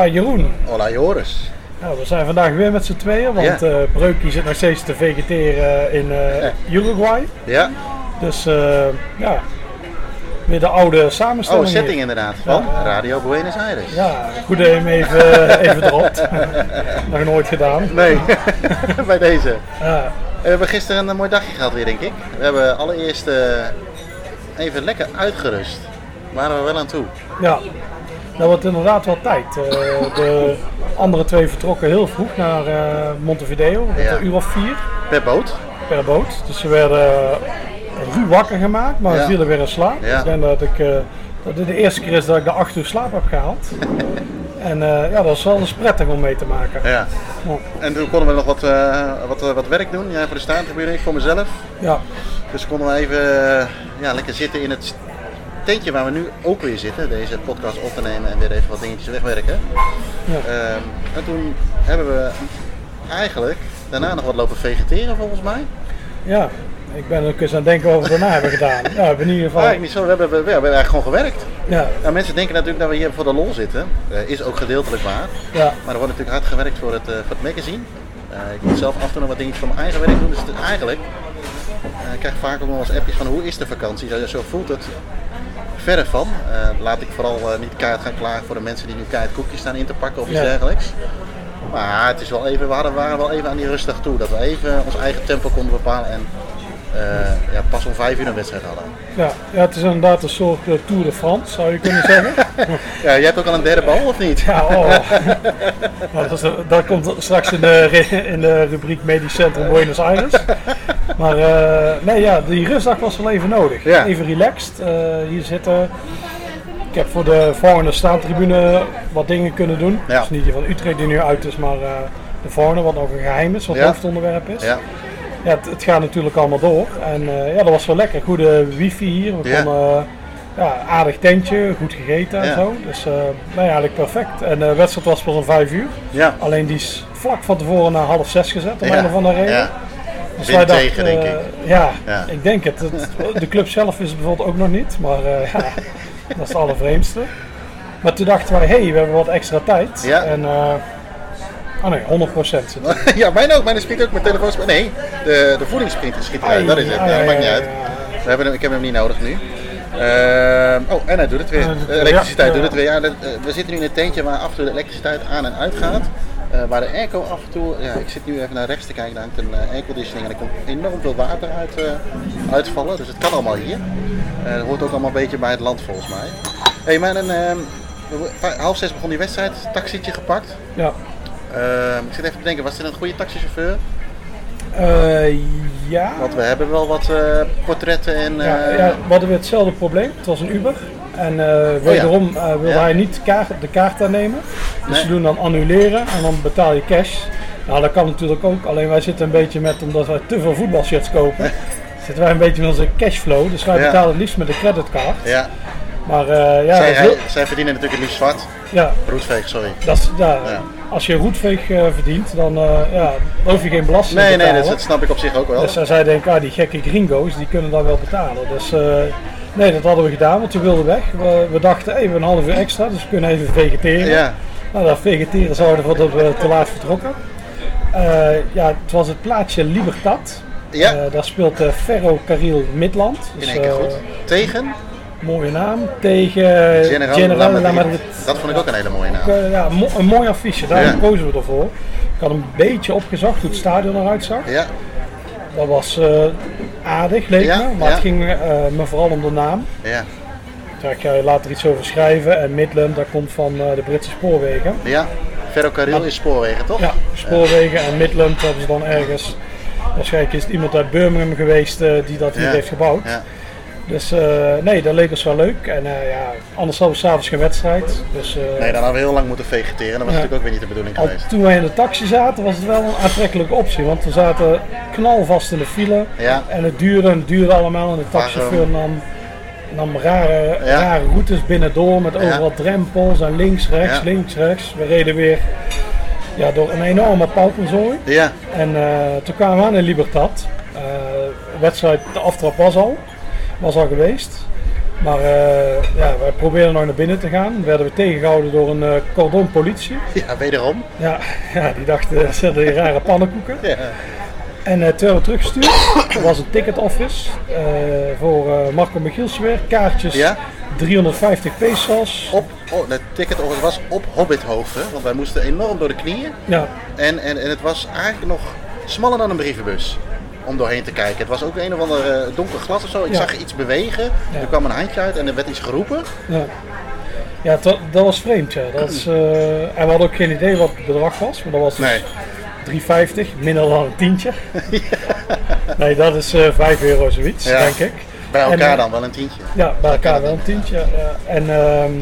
Hola Jeroen. Hola Joris. Nou, we zijn vandaag weer met z'n tweeën, want Ja. eh Breukie zit nog steeds te vegeteren in eh, Uruguay. Ja, Dus eh, ja, weer de oude samenstelling. oh, setting hier. inderdaad. Van Ja. Radio Buenos Aires. Ja, goed dat je hem even, even dropt. nog nooit gedaan. Nee, bij deze. Ja, We hebben gisteren een mooi dagje gehad weer, denk ik. We hebben allereerst even lekker uitgerust. Waren we wel aan toe. ja, dat wordt inderdaad wel tijd. Eh, de andere twee vertrokken heel vroeg naar eh, Montevideo, met Ja. een uur of vier Per boot. per boot. Dus ze werden eh, ruw wakker gemaakt, maar Ja. vielen weer in slaap. Ja. Ik denk dat, ik, eh, dat dit de eerste keer is dat ik de acht uur slaap heb gehaald. en eh, ja, dat is wel eens prettig om mee te maken. Ja. Ja. En toen konden we nog wat, eh, wat, eh, wat werk doen. Jij voor de staantribune, ik voor mezelf. Ja, Dus konden we even eh, ja, lekker zitten in het tentje waar we nu ook weer zitten. Deze podcast op te nemen en weer even wat dingetjes wegwerken. Ja. Ehm, en toen hebben we eigenlijk daarna nog wat lopen vegeteren volgens mij. ja. Ik ben ook eens aan het denken over wat we daarna hebben gedaan. Ja, we hebben in ieder geval. Eigenlijk niet zo, we hebben, we, we hebben eigenlijk gewoon gewerkt. Ja, Nou, mensen denken natuurlijk dat we hier voor de lol zitten. Eh, is ook gedeeltelijk waar. ja, Maar er wordt natuurlijk hard gewerkt voor het, eh, voor het magazine. Eh, ik moet zelf af en toe nog wat dingetjes van mijn eigen werk doen. Dus het eigenlijk, ik krijg vaak ook nog wel eens appjes van hoe is de vakantie. Zo voelt het verre van. Eh, laat ik vooral eh, niet kaart gaan klagen voor de mensen die nu kaart koekjes staan in te pakken of iets Ja. dergelijks. Maar het is wel even, we hadden- waren wel even aan die rustdag toe. Dat we even ons eigen tempo konden bepalen en eh, ja, pas om vijf uur een wedstrijd hadden. ja. ja, het is inderdaad een soort Tour de France, zou je kunnen zeggen. Ja, jij hebt ook al een derde bal of niet? Ja, oh. Nou, dat, is- dat komt straks in de, in de rubriek Medisch Centrum Buenos Aires. Maar eh, nee, ja, die rustdag was wel even nodig. Ja. Even relaxed, eh, hier zitten. Ik heb voor de volgende staantribune wat dingen kunnen doen. Ja. Dus niet die van Utrecht die nu uit is, maar eh, de volgende, wat nog een geheim is, wat Ja. hoofdonderwerp is. Ja, Ja, het, het gaat natuurlijk allemaal door. En ja, dat was wel lekker. Goede wifi hier. We Ja. konden ja, aardig tentje, goed gegeten en zo. Dus nou ja, eigenlijk perfect. En de wedstrijd was pas om vijf uur. ja. Alleen die is vlak van tevoren naar half zes gezet, om een of andere reden. Wind tegen, denk eh, ik. Ja, Ja. ik denk het. Het- De club zelf is het bijvoorbeeld ook nog niet. Maar eh, ja, dat is het allervreemdste. Maar toen dachten wij, hé, hey, we hebben wat extra tijd. Ja. En, eh oh nee, 100 procent. Ja, mijn ook. Mijn schiet ook mijn telefoon. sp- Nee, de, de voedingssprinter schiet eruit. Dat is het. Ja, maakt niet uit. We hebben hem, ik heb hem niet nodig nu. Ehm, oh, en hij doet het weer. Dat- De elektriciteit ja, doet het weer. Ja, dat, we zitten nu in een tentje waar af en toe de elektriciteit aan en uit gaat. Eh, waar de airco af en toe, ja, ik zit nu even naar rechts te kijken, daar hangt een eh, airconditioning en er komt enorm veel water uit, eh, uitvallen. Dus het kan allemaal hier. Dat hoort ook allemaal een beetje bij het land volgens mij. hey, maar een, ehm, half zes begon die wedstrijd, taxietje gepakt. Ja. Ehm, ik zit even te denken, was dit een goede taxichauffeur? Ja. Want we hebben wel wat portretten en... Ja, ja, we hadden weer hetzelfde probleem. Het was een Uber. En eh, wederom eh, wilde Ja. hij niet kaart, de kaart aannemen. Dus Nee. ze doen dan annuleren en dan betaal je cash. Nou, dat kan natuurlijk ook. Alleen wij zitten een beetje met, omdat wij te veel voetbalshirts kopen, zitten wij een beetje met onze cashflow. Dus wij Ja. betalen het liefst met de creditcard. ja. Maar eh, ja, zij, heel- zij verdienen natuurlijk het liefst zwart. ja, Roetveeg, sorry. dat is, ja, Ja. als je roetveeg eh, verdient, dan, eh, ja, dan hoef je geen belasting Nee, te nee, betalen. dat, dat snap ik op zich ook wel. Dus uh, zij denken, ah, die gekke gringo's, die kunnen dat wel betalen. Dus eh, nee, dat hadden we gedaan, want we wilden weg. We, we dachten, hebben een half uur extra, dus we kunnen even vegeteren. Ja, Nou, dat vegeteren zouden we dat we te laat vertrokken. Eh, ja, het was het plaatsje Libertad. ja. Eh, daar speelt eh, Ferro Carril Midland. in Dus, één keer goed. Tegen mooie naam. Tegen General, General. Dat vond ik ook een hele mooie naam. Ja, mo- een mooi affiche, daar Ja. kozen we ervoor. Ik had een beetje opgezocht hoe het stadion eruit zag. Ja, Dat was eh, aardig, leek Ja, me, maar ja. het ging eh, me vooral om de naam. ja, Daar ga je later iets over schrijven. En Midland, dat komt van eh, de Britse spoorwegen. ja. Ferrocarril is spoorwegen, toch? Ja, spoorwegen en Midland hebben ze dan ergens Waarschijnlijk is het iemand uit Birmingham geweest die dat hier heeft gebouwd. Dus eh, nee, dat leek ons wel leuk. En eh, ja, anders hadden we s'avonds geen wedstrijd. Dus eh, Nee, dan hadden we heel lang moeten vegeteren. Dat was natuurlijk ook weer niet de bedoeling al geweest. toen wij in de taxi zaten, was het wel een aantrekkelijke optie. Want we zaten knalvast in de file. En het duurde en het duurde allemaal. En de taxichauffeur nam, nam rare, Ja. rare routes binnendoor met Ja. overal drempels en links, rechts, Ja. links, rechts. We reden weer ja, door een enorme pauperzooi. Ja, En toen kwamen we aan in Libertad. De wedstrijd, de aftrap was al, was al geweest. Maar eh, ja, wij probeerden nog naar binnen te gaan. Werden we tegengehouden door een eh, cordon politie. ja wederom. Ja, ja die dachten, ze hadden die rare pannenkoeken. Ja. En eh toen werden we teruggestuurd. Er was een ticket office eh, voor eh, Marco Michielsen weer. Kaartjes Ja. 350 pesos. Op, oh, het ticket was op Hobbithoogte, want wij moesten enorm door de knieën. Ja, En, en, en het was eigenlijk nog smaller dan een brievenbus om doorheen te kijken. Het was ook een of ander eh, donker glas of zo. Ik Ja. zag iets bewegen, er kwam een handje uit en er werd iets geroepen. ja. Ja, dat, dat was vreemd. Ja. Dat is, eh, en we hadden ook geen idee wat het bedrag was. Maar dat was dus Nee. 3,50, minder dan een tientje. Nee, dat is eh 5 euro zoiets, denk ik. Bij elkaar dan wel een tientje. Ja, bij elkaar wel een tientje. ja. En ehm,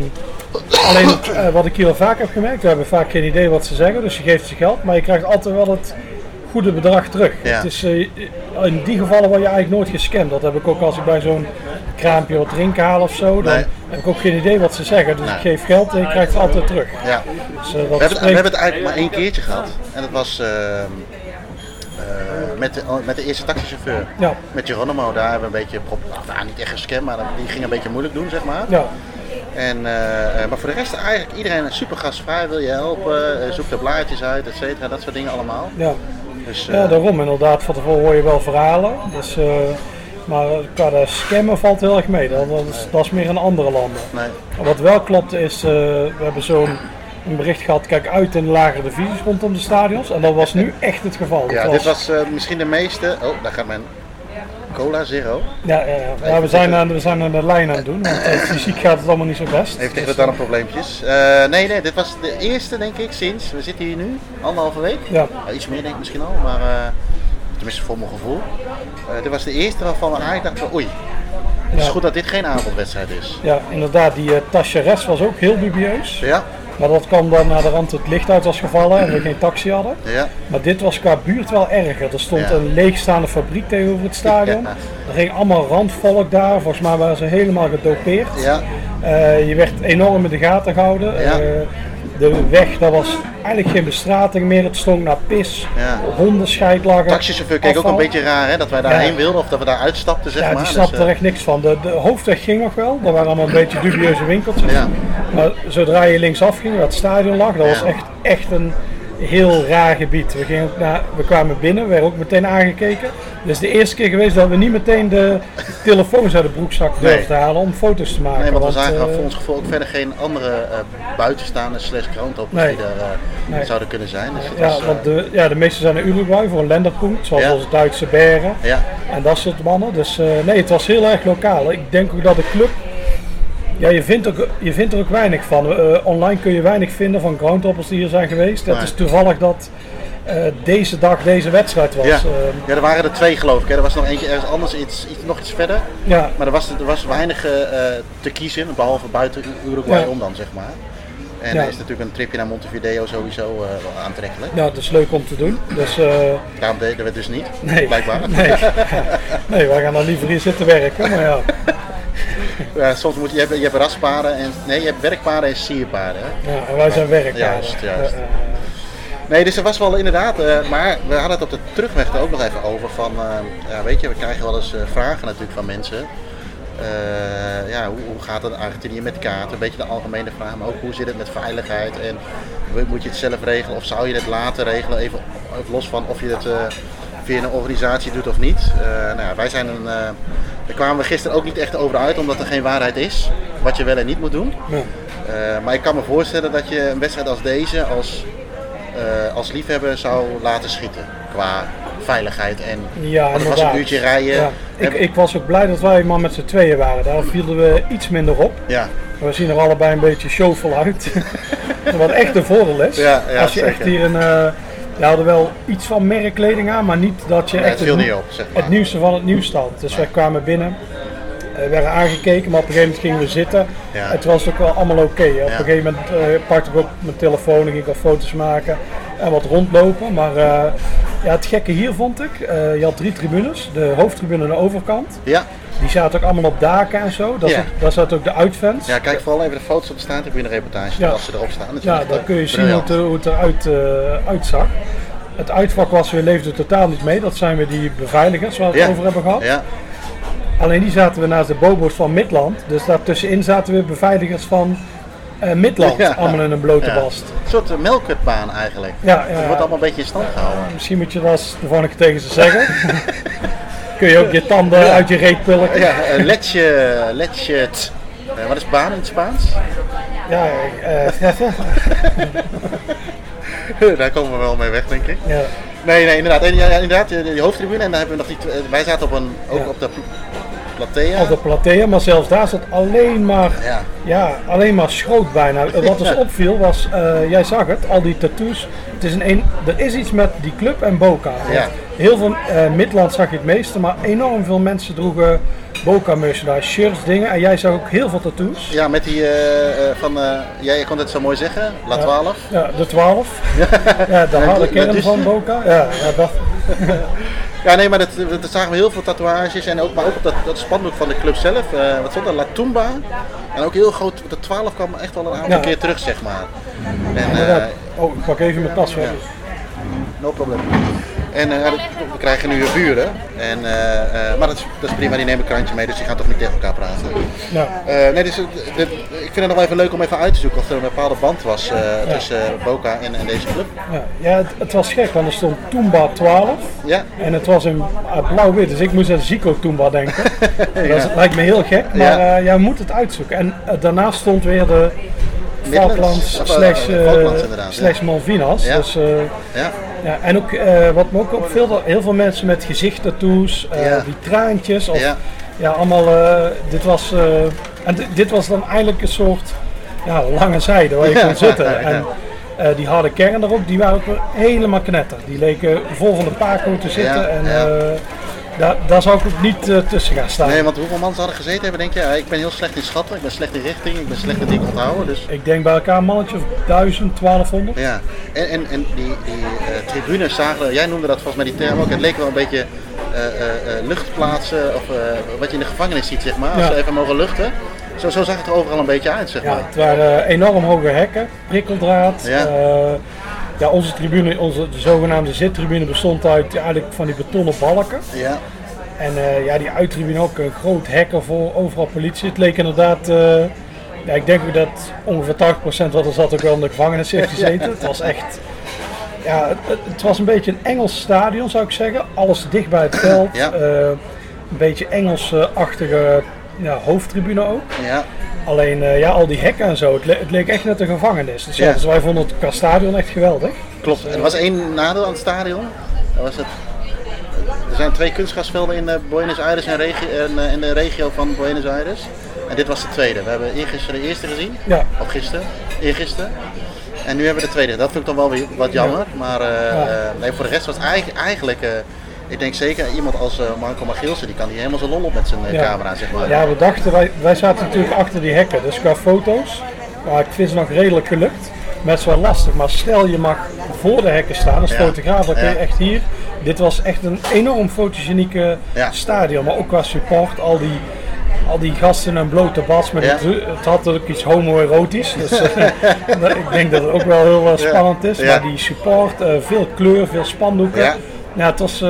alleen wat ik hier al vaak heb gemerkt, we hebben vaak geen idee wat ze zeggen, dus je geeft ze geld, maar je krijgt altijd wel het goede bedrag terug. Ja. Het is, eh, in die gevallen word je eigenlijk nooit gescamd. Dat heb ik ook als ik bij zo'n kraampje wat drinken haal of zo. Dan Nee. heb ik ook geen idee wat ze zeggen. Dus Nee. ik geef geld en je krijgt het altijd terug. Ja. Dus, eh, We hebben, we spreekt- hebben het eigenlijk maar één keertje gehad. En dat was ehm, eh, met, de, met de eerste taxichauffeur. Ja. Met Geronimo, daar hebben we een beetje, nou, niet echt gescamd, maar die ging een beetje moeilijk doen, zeg maar. Ja, En, maar voor de rest eigenlijk iedereen super gastvrij, wil je helpen, zoek de blaadjes uit, et cetera, dat soort dingen allemaal. ja. Dus, eh, ja, daarom inderdaad. Van tevoren hoor je wel verhalen. Dus, eh, maar qua de scammen valt heel erg mee. Dat, dat, is, dat is meer in andere landen. nee. Wat wel klopt is, eh, we hebben zo'n een bericht gehad, kijk uit in de lagere divisies rondom de stadions. En dat was nu echt het geval. Ja, dit was eh, misschien de meeste. Oh, daar gaat mijn Cola Zero. Ja, ja, ja. Ja, we, zijn aan, we zijn aan de lijn aan het doen, want eh, fysiek gaat het allemaal niet zo best. Heeft Dus, darmprobleempjes. Eh nee, nee, dit was de eerste denk ik sinds, we zitten hier nu, anderhalve week. Ja. Iets meer denk ik misschien al, maar eh, tenminste voor mijn gevoel. Eh, dit was de eerste waarvan we eigenlijk dachten, oei, het is Ja. goed dat dit geen avondwedstrijd is. Ja, inderdaad, die uh, was ook heel dubieus. Ja, Maar dat kwam dan naar de rand het licht uit was gevallen en we geen taxi hadden. ja, Maar dit was qua buurt wel erger. Er stond Ja. een leegstaande fabriek tegenover het stadion. Ja. Er ging allemaal randvolk daar. Volgens mij waren ze helemaal gedopeerd. ja, Eh, je werd enorm in de gaten gehouden. Ja. Eh, de weg, dat was eigenlijk geen bestrating meer. Het stonk naar pis. Ja. Hondenscheid lag er. Taxichauffeur keek ook een beetje raar hè, dat wij daarheen wilden of dat we daar uitstapten zeg Ja, maar. die snapte Dus, eh, er echt niks van. De, de hoofdweg ging nog wel. Er waren allemaal een beetje dubieuze winkeltjes. Ja. Maar zodra je linksaf ging, waar het stadion lag, dat was echt, echt een heel raar gebied. We, gingen naar, we kwamen binnen, we werden ook meteen aangekeken. Dit is de eerste keer geweest dat we niet meteen de telefoons uit de broekzak Nee. durfden halen om foto's te maken. Nee, want we zagen eh, voor ons gevoel ook verder geen andere eh buitenstaande slash krantopers Nee. die er eh, Nee. zouden kunnen zijn. Dus het ja, was, want de, ja, de meeste zijn naar Uruguay voor een lenderpunt, zoals Ja. onze Duitse beren ja, en dat soort mannen. Dus nee, het was heel erg lokaal. Ik denk ook dat de club, ja, je vindt, ook, je vindt er ook weinig van. Eh, online kun je weinig vinden van groundhoppers die hier zijn geweest. Het Nee. is toevallig dat eh, deze dag deze wedstrijd was. ja. Eh, ja, er waren er twee geloof ik. Hè. Er was nog eentje ergens anders, iets, iets, nog iets verder. ja, Maar er was, er was weinig te kiezen, behalve buiten Uruguay Ja. om dan zeg maar. En Ja. er is natuurlijk een tripje naar Montevideo sowieso wel aantrekkelijk. ja, dat is leuk om te doen. Dus Daarom deden we het dus niet, nee, blijkbaar. nee. nee, wij gaan dan liever hier zitten werken. Maar ja, Ja, soms moet je, je, hebt, je hebt raspaarden en nee, je hebt werkpaarden en sierpaarden. Hè? ja en wij zijn werkbaar. Juist, juist. Nee, dus er was wel inderdaad, eh, maar we hadden het op de terugweg er ook nog even over van, eh, ja weet je, we krijgen wel eens eh, vragen natuurlijk van mensen. Ja, hoe, hoe gaat het in Argentinië met kaarten? Een beetje de algemene vraag, maar ook hoe zit het met veiligheid? En moet je het zelf regelen of zou je het laten regelen? Even even los van of je het via een organisatie doet of niet. Eh, nou ja, wij zijn een, eh, daar kwamen we gisteren ook niet echt over uit, omdat er geen waarheid is. Wat je wel en niet moet doen. Eh, maar ik kan me voorstellen dat je een wedstrijd als deze als, als liefhebber zou laten schieten. Qua veiligheid en Ja, het was een uurtje rijden. Ja. Ik, was ook blij dat wij maar met z'n tweeën waren. Daar vielen we iets minder op. ja, We zien er allebei een beetje showvol uit. Wat echt een voordeel is. Ja, ja, Als je echt hier een, Die hadden wel iets van merkkleding aan, maar niet dat je Nee, echt het het, niet op, zeg maar. het nieuwste van het nieuws stond. Dus wij kwamen binnen, eh, werden aangekeken, maar op een gegeven moment gingen we zitten. Ja. Het was ook wel allemaal oké. Op een gegeven moment eh, pakte ik ook mijn telefoon en ging ik wat foto's maken en wat rondlopen. Maar eh, ja, het gekke hier vond ik, je had drie tribunes. De hoofdtribune aan de overkant. Ja. Die zaten ook allemaal op daken en zo. Daar, Ja. zat, daar zat ook de uitfans. ja, kijk vooral even de foto's op de staantribune reportage Ja. als ze erop staan. Ja, dan eh, kun je zien hoe het, er- hoe het eruit eh, uitzag. Het uitvak was weer leefde totaal niet mee. Dat zijn weer die beveiligers waar we het over hebben gehad. Ja, Alleen die zaten we naast de bobo's van Midland. Dus daartussenin zaten weer beveiligers van eh, Midland. Ja. Allemaal in een blote ja. bast. Een soort melkutbaan eigenlijk. Ja, ja, Het wordt allemaal een beetje in stand gehouden. Misschien moet je dat eens de volgende keer tegen ze zeggen. Kun je ook je tanden Ja. uit je reet pulken. Ja, letje, letje. Eh, wat is baan in het Spaans? Ja, eh, Daar komen we wel mee weg, denk ik. ja. Nee, nee, inderdaad. En, ja, inderdaad, die, die hoofdtribune. En dan hebben we nog die, wij zaten op een, ook Ja. op de platea. Op de platea, maar zelfs daar zat alleen maar, Ja. ja, alleen maar schroot bijna. Wat dus opviel was, eh, jij zag het, al die tattoos. Het is een, een, er is iets met die club en Boca. Ja. Heel veel, eh, Midland zag je het meeste, maar enorm veel mensen droegen Boca merchandise, shirts, dingen. En jij zag ook heel veel tattoos. Ja, met die eh, eh, van, eh, jij kon het zo mooi zeggen, La 12. Ja, de 12. Ja, de harde kern dus- van Boca. Ja, ja, dat, Ja, nee, maar dat, dat zagen we heel veel tatoeages. En ook, maar ook op dat, dat spandoek van de club zelf. wat stond er? La Tumba. En ook heel groot, de 12 kwam echt wel een aantal Ja. keer terug, zeg maar. En. Oh, ik pak even mijn tas weg. no problem. En eh, we krijgen nu buren. En, eh, eh, maar dat is, dat is prima, die nemen een krantje mee, dus die gaan toch niet tegen elkaar praten. Ja. Nee, dus, ik vind het nog wel even leuk om even uit te zoeken of er een bepaalde band was tussen Boca en, en deze club. Ja, ja het, het was gek, want er stond Toomba 12. Ja, En het was in uh, blauw-wit, dus ik moest aan Zico Toomba denken. Dat lijkt me heel gek, maar jij moet het uitzoeken. En daarnaast stond weer de Falklands slash, Falklands slash. Malvinas. Ja. Dus, ja. Ja, en ook, eh, wat me ook opviel, dat heel veel mensen met gezichttattoos, eh Ja. die traantjes. Of, Ja. ja. allemaal, eh, dit was, eh, en di- dit was dan eigenlijk een soort ja, lange zijde waar je Ja, kon zitten. En, eh, die harde kern erop, die waren ook helemaal knetter. Die leken vol van de Paco te zitten. En eh, daar, daar zou ik ook niet eh, tussen gaan staan. Nee, want hoeveel man hadden gezeten hebben, denk je? Ja, ik ben heel slecht in schatten, ik ben slecht in richting, ik ben slecht in dingen onthouden. Dus Ik denk bij elkaar een mannetje of 1000, 1200. ja. En, en, en die, die eh, tribunes zagen, jij noemde dat volgens mij die term ook, het leek wel een beetje eh, luchtplaatsen of wat je in de gevangenis ziet, zeg maar. Als Ja. ze even mogen luchten. Zo, zo zag het er overal een beetje uit, zeg Ja, maar. het waren enorm hoge hekken, prikkeldraad. Ja. Ja, onze tribune, onze de zogenaamde zittribune bestond uit eigenlijk van die betonnen balken. Ja, En eh, ja, die uittribune ook een groot hek ervoor, overal politie. Het leek inderdaad, eh, ja, ik denk ook dat ongeveer 80% wat er zat ook wel in de gevangenis heeft gezeten. Het was echt, ja, het, was een beetje een Engels stadion zou ik zeggen. Alles dicht bij het veld. Ja. Eh, een beetje Engelse-achtige ja, hoofdtribune ook. ja. Alleen ja, al die hekken en zo, het, le- het leek echt net een gevangenis. Dus, ja. Ja. dus wij vonden het qua stadion echt geweldig. Klopt. Er was één nadeel aan het stadion. Dat was het. Er zijn twee kunstgrasvelden in eh, Buenos Aires en, eh, in de regio van Buenos Aires. En dit was de tweede. We hebben eergisteren de eerste gezien. Ja. Of gisteren. Eergisteren. En nu hebben we de tweede. Dat vind ik dan wel weer wat jammer. Maar eh, Ja. eh, nee, voor de rest was het eigenlijk, eigenlijk eh, ik denk zeker iemand als eh, Marco Magielsen, die kan hier helemaal zijn lol op met zijn eh, Ja. camera, zeg maar. Ja, we dachten, wij, wij zaten natuurlijk achter die hekken, dus qua foto's, maar ik vind ze nog redelijk gelukt. Maar het is wel lastig, maar stel je mag voor de hekken staan als Ja. fotograaf, dan kun je Ja. echt hier. Dit was echt een enorm fotogenieke stadion, maar ook qua support, al die, al die gasten in een blote bas, met Ja. het, het had ook iets homoerotisch, dus eh, ik denk dat het ook wel heel spannend is. Ja. Maar die support, veel kleur, veel spandoeken. Ja. Ja, het, was, eh,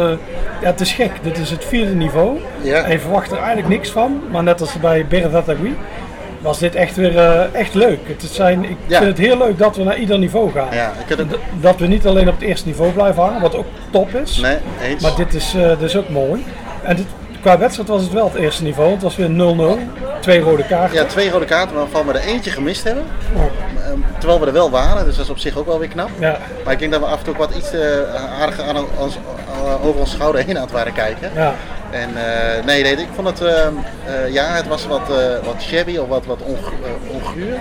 ja, het is gek. Dit is het vierde niveau. Ja. En je verwacht er eigenlijk niks van. Maar net als bij Berdatagui was dit echt weer eh, echt leuk. Het zijn, ik Ja. vind het heel leuk dat we naar ieder niveau gaan. Ja, ik Dat we niet alleen op het eerste niveau blijven hangen, wat ook top is. Nee, eens. Maar dit is, eh, dit is ook mooi. En dit, qua wedstrijd was het wel het eerste niveau. Het was weer 0-0. Twee rode kaarten. Ja, twee rode kaarten waarvan we er eentje gemist hebben. Oh, Ehm, Terwijl we er wel waren, dus dat is op zich ook wel weer knap. ja. Maar ik denk dat we af en toe wat iets te aardig aan ons, eh, over ons schouder heen aan het waren kijken. Ja. En eh, nee, nee, ik vond het, ehm, eh, ja, het was wat, eh, wat shabby of wat, wat ongu- eh, onguur.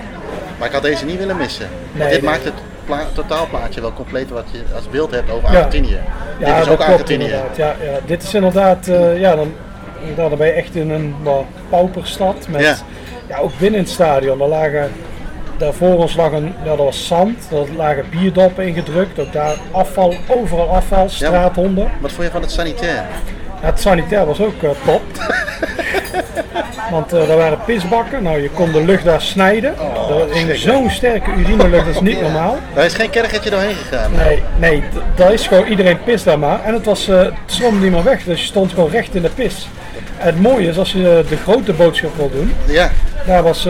Maar ik had deze niet willen missen. Nee, dit nee. maakt het pla- totaalplaatje wel compleet wat je als beeld hebt over Argentinië. Ja, Dit is ook Argentinië. Ja, ja. Dit is inderdaad, eh, ja, dan, dan ben je echt in een wat pauperstad. Met, Ja. ja. ook binnen het stadion. Daar lagen, daarvoor ons lag een, ja, dat was zand, daar lagen bierdoppen ingedrukt. Ook daar afval, overal afval, straathonden. Wat vond je van het sanitair? Ja, het sanitair was ook eh, top. Want eh er waren pisbakken, nou je kon de lucht daar snijden. ging zo'n sterke urinelucht, dat is niet normaal. Daar is geen kerketje doorheen gegaan. Nee, nee, daar is gewoon iedereen pis daar maar. En het was, eh het stroomde niet meer weg, dus je stond gewoon recht in de pis. Het mooie is, als je de grote boodschap wil doen, Ja, daar was,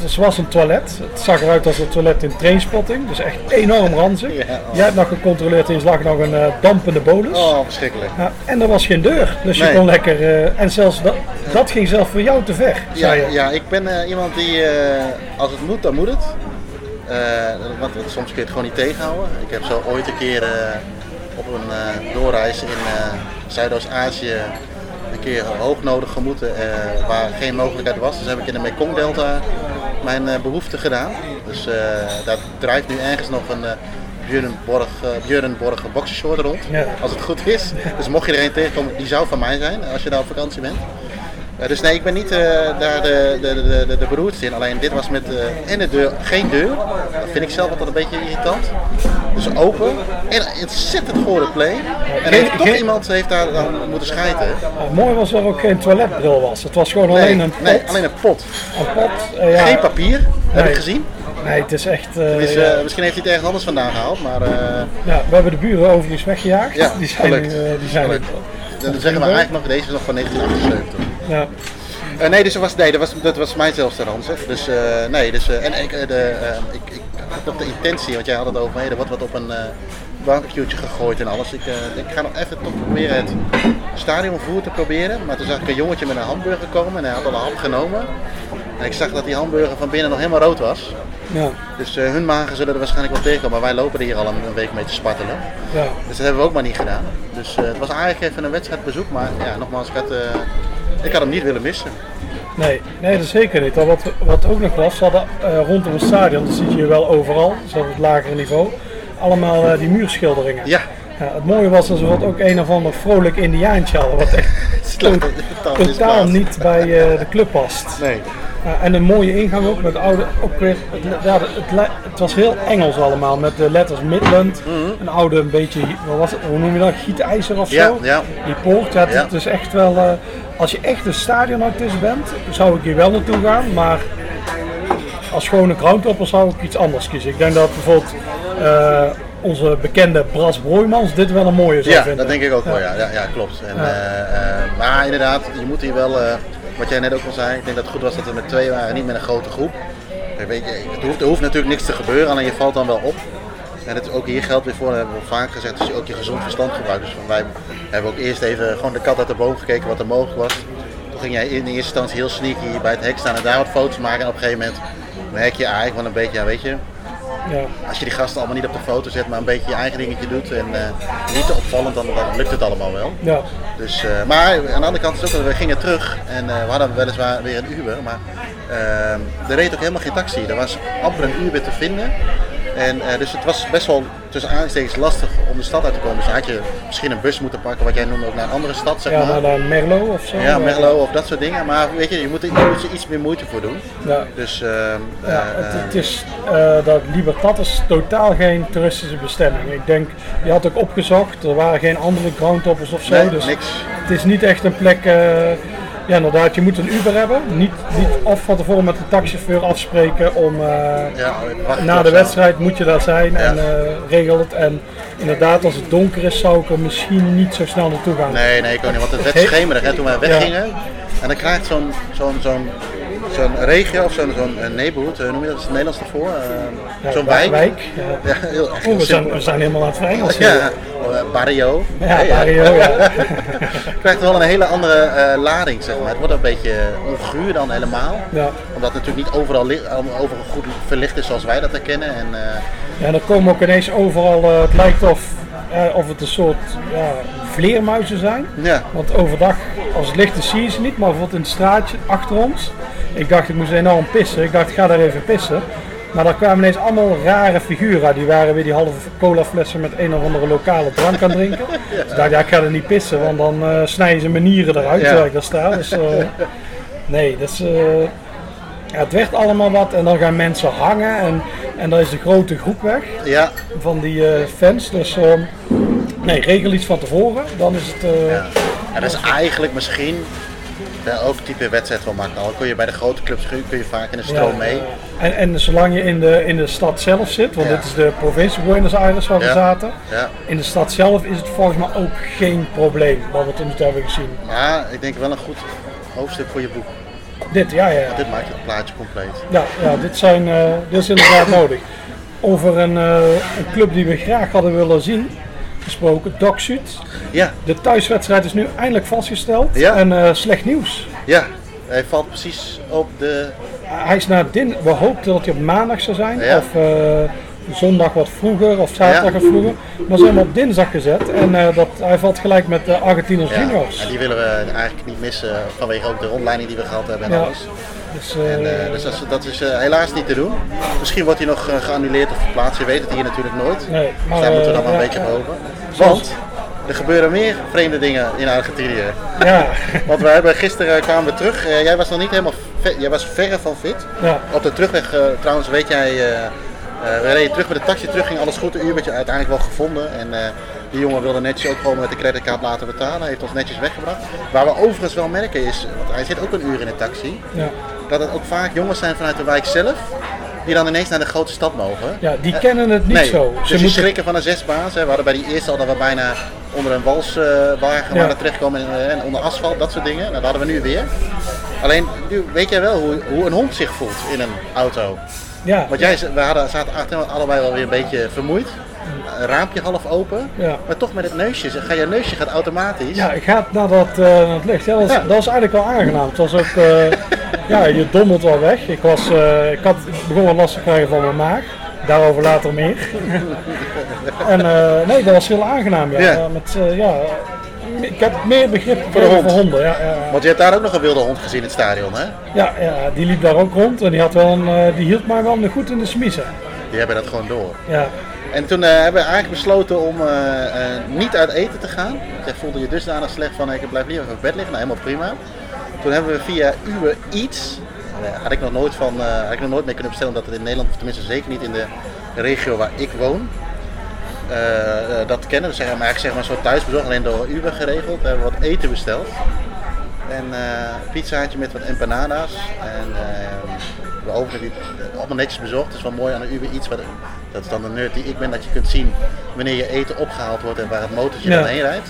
dus was een toilet. Het zag eruit als een toilet in trainspotting, dus echt enorm ranzig. Ja, oh. Jij hebt nog gecontroleerd en lag nog een eh, dampende bolus. oh, verschrikkelijk. Ja, en er was geen deur, dus je kon lekker. eh, en zelfs dat, dat ging zelf voor jou te ver, Ja, zei je. ja, ik ben iemand die, als het moet, dan moet het. Want soms kun je het gewoon niet tegenhouden. Ik heb zo ooit een keer op een doorreis in Zuidoost-Azië een keer hoognodig gemoeten eh, waar geen mogelijkheid was. Dus heb ik in de Mekong-delta mijn eh, behoefte gedaan. Dus eh, daar drijft nu ergens nog een eh Björn Borg, eh, Björn Borg boxershort rond, Ja. als het goed is. Dus mocht je er een tegenkomen, die zou van mij zijn als je daar op vakantie bent. Eh, dus nee, ik ben niet eh, daar de, de, de, de, de beroerdste in. Alleen dit was met eh en de deur, geen deur. Dat vind ik zelf altijd een beetje irritant. Dus open en ontzettend gore play. En Geen- heeft toch geen- iemand heeft daar dan moeten schijten. Mooi was dat er ook geen toiletbril was. Het was gewoon Nee, alleen een pot. nee, alleen een pot. Een pot ja, Geen papier, heb ik gezien. Nee, het is echt. Dus, ja. misschien heeft hij het ergens anders vandaan gehaald. Maar Ja, we hebben de buren overigens weggejaagd. ja, die zijn, gelukt. die zijn Gelukt. Dan zeggen we eigenlijk nog, deze is nog van 1978. Ja. Eh, nee, dus dat was, nee, dat was, dat was mijn. Dus eh, nee, dus, eh, en ik, de, ik, ik had op de intentie, want jij had het over, hey, er wordt wat op een barbecue'tje gegooid en alles. Ik, ik ga nog even toch proberen het stadionvoer te proberen. Maar toen zag ik een jongetje met een hamburger komen en hij had al een hap genomen. En ik zag dat die hamburger van binnen nog helemaal rood was. Ja, Dus hun magen zullen er waarschijnlijk wel tegenkomen, maar wij lopen er hier al een, week mee te spartelen. ja. Dus dat hebben we ook maar niet gedaan. Dus het was eigenlijk even een wedstrijdbezoek, maar ja, nogmaals, ik had, ik had hem niet willen missen. Nee, nee, dat zeker niet. Wat, wat ook nog was, ze hadden eh, rondom het stadion, dat zie je wel overal, zelfs op het lagere niveau, allemaal eh, die muurschilderingen. Ja, Ja, het mooie was dat ze wat ook een of ander vrolijk indiaantje hadden, wat echt totaal niet bij eh, de club past. Nee. En een mooie ingang ook met oude, ook weer, ja, het, het was heel Engels allemaal met de letters Midland, een oude een beetje, wat was het, hoe noem je dat, gietijzer of Mhm. Ja, zo. ja. Die poort, ja, het, is echt wel, als je echt een stadionartist bent, zou ik hier wel naartoe gaan, maar als gewone groundhopper zou ik iets anders kiezen. Ik denk dat bijvoorbeeld eh, onze bekende Bras Broijmans dit wel een mooie zou Ja, vinden. dat denk ik ook wel. Ja, ja, ja klopt. En, eh, eh, maar inderdaad, je moet hier wel, wat jij net ook al zei, ik denk dat het goed was dat we met twee waren, niet met een grote groep. Weet je, het hoeft, er hoeft natuurlijk niks te gebeuren, alleen je valt dan wel op. En het, ook hier geldt weer voor, dat hebben we vaak gezegd, dat je ook je gezond verstand gebruikt. Dus wij hebben ook eerst even gewoon de kat uit de boom gekeken wat er mogelijk was. Toen ging jij in eerste instantie heel sneaky bij het hek staan en daar wat foto's maken. En op een gegeven moment merk je eigenlijk wel een beetje, ja weet je, Ja. als je die gasten allemaal niet op de foto zet, maar een beetje je eigen dingetje doet en eh, niet te opvallend, dan, dan lukt het allemaal wel. Ja. Dus, eh, maar aan de andere kant is ook, wel, we gingen terug en eh, we hadden weliswaar weer een Uber, maar eh, er reed ook helemaal geen taxi. Er was amper een Uber te vinden. En, eh, dus het was best wel tussen aanstekens lastig om de stad uit te komen. Dus dan had je misschien een bus moeten pakken, wat jij noemde ook naar een andere stad, zeg Ja, maar. naar Merlo of zo. Ja, Merlo of dat soort dingen. Maar weet je, je moet, je moet er iets meer moeite voor doen. Ja. Dus eh, Ja, eh, het, het is eh, dat Libertad is totaal geen toeristische bestemming. Ik denk, je had ook opgezocht, er waren geen andere groundtoppers of zo. Nee, dus niks. Het is niet echt een plek. Ja, inderdaad, je moet een Uber hebben. Niet, niet of van tevoren met de taxichauffeur afspreken om. eh, ja, wacht na de wedstrijd moet je daar zijn en eh, regel het. En inderdaad, als het donker is, zou ik er misschien niet zo snel naartoe gaan. Nee, nee, ik ook niet. Want het werd He- schemerig hè, toen wij weggingen. En dan krijgt zo'n zo'n zo'n zo'n regio of zo'n zo'n eh, neighborhood, eh, noem je dat? Is het Nederlands ervoor? Eh, zo'n wa- wijk. ja. Heel. Oh, we, zijn, we zijn helemaal aan het Engels. Ja, barrio. ja, Mario, ja. krijgt wel een hele andere lading, zeg maar. Het wordt een beetje onguur dan helemaal. Ja. Omdat het natuurlijk niet overal, overal goed verlicht is zoals wij dat herkennen. En, eh, Ja, dan komen ook ineens overal, het lijkt of, eh, of het een soort ja, vleermuizen zijn. ja, Want overdag, als het licht is, zie je ze niet. Maar bijvoorbeeld in het straatje achter ons. Ik dacht, ik moest enorm pissen. Ik dacht, ik ga daar even pissen. Maar daar kwamen ineens allemaal rare figuren. Die waren weer die halve cola flessen met een of andere lokale drank aan drinken. Dus ik dacht, ja, ik ga er niet pissen, want dan eh, snijden ze mijn nieren eruit terwijl ik daar sta. Dus, eh, nee, dus, eh, ja, het werd allemaal wat en dan gaan mensen hangen en, en dan is de grote groep weg Ja, van die eh, fans. Dus ehm, nee, regel iets van tevoren, dan is het... eh, ja. En dat is eigenlijk misschien ja, ook type wedstrijd wel makkelijk. Al kun je bij de grote clubs kun je- vaak in de stroom Ja, mee. ja. En, en zolang je in de, in de stad zelf zit, want Ja. dit is de provincie Buenos Aires waar we Ja. zaten. Ja. In de stad zelf is het volgens mij ook geen probleem, wat we tot nu toe hebben gezien. Maar ik denk wel een goed hoofdstuk voor je boek. Dit, ja, ja. Dit maakt het plaatje compleet. Ja, ja dit, zijn, eh, dit is inderdaad nodig. Over een, eh, een club die we graag hadden willen zien gesproken, Doc Sud. Ja, De thuiswedstrijd is nu eindelijk vastgesteld. Ja. En eh, slecht nieuws. ja. Hij valt precies op de. Hij is naar din. We hoopten dat hij op maandag zou zijn. Ja. Of zondag wat vroeger. Of zaterdag wat vroeger. Maar ze hebben op dinsdag gezet. En eh, dat, hij valt gelijk met de Argentinos Ja, Juniors. en die willen we eigenlijk niet missen vanwege ook de rondleiding die we gehad hebben en alles. Dus, eh, En, eh, dus dat is, dat is eh, helaas niet te doen. Misschien wordt hij nog eh, geannuleerd of verplaatst. Je weet het hier natuurlijk nooit. nee, Dus maar, daar moeten we eh, dan wel een beetje hopen. Want er gebeuren meer vreemde dingen in Argentinië. Ja, Want we hebben gisteren kwamen we terug. Eh, jij was nog niet helemaal. Jij was verre van fit. ja, Op de terugweg, eh, trouwens, weet jij, eh, eh, we reden terug met de taxi terug, ging alles goed. Een uur werd je uiteindelijk wel gevonden. En eh, die jongen wilde netjes ook gewoon met de creditcard laten betalen. Hij heeft ons netjes weggebracht. Waar we overigens wel merken is, want hij zit ook een uur in de taxi, ja. dat het ook vaak jongens zijn vanuit de wijk zelf. Die dan ineens naar de grote stad mogen. ja, die kennen het niet nee, zo. dus Ze die moeten, schrikken van een zesbaas. Hè. We hadden bij die eerste al dat we bijna onder een walswagen Ja. waren terechtkomen en, eh, en onder asfalt, dat soort dingen. Nou, dat hadden we nu weer. Alleen, nu weet jij wel hoe, hoe een hond zich voelt in een auto. Ja, Want jij, we hadden, zaten allebei wel weer een beetje vermoeid. Een raampje half open. Ja. Maar toch met het neusje. Ga je neusje gaat automatisch. ja, ik ga naar dat, eh, naar het licht. Ja, dat, is, Ja. dat is eigenlijk wel aangenaam. Het was ook, eh, ja, je dommelt wel weg. Ik, was, eh, ik had, ik begon wat last te krijgen van mijn maag. Daarover later meer. en nee, dat was heel aangenaam. Ja. Met, ja, ik heb meer begrip Voor de hond. honden. Ja, ja, Want je hebt daar ook nog een wilde hond gezien in het stadion, hè? ja, ja, die liep daar ook rond en die, had wel een, eh, die hield mij wel goed in de smiezen. Die hebben dat gewoon door. Ja, En toen eh, hebben we eigenlijk besloten om eh, niet uit eten te gaan. Jij voelde je dusdanig slecht van ik blijf liever op bed liggen. Nou, helemaal prima. Toen hebben we via Uber Eats, had ik nog nooit van, had ik nog nooit mee kunnen bestellen omdat het in Nederland, of tenminste zeker niet in de regio waar ik woon, eh, eh, dat kennen. Dus zeg maar eigenlijk zeg maar een soort thuisbezorgd, alleen door Uber geregeld. We hebben wat eten besteld. En eh een pizzaatje met wat empanadas. En eh, we openen die eh, allemaal netjes bezorgd. Het is wel mooi aan een Uber iets. Wat, dat is dan de nerd die ik ben, dat je kunt zien wanneer je eten opgehaald wordt en waar het motortje Ja. dan heen rijdt.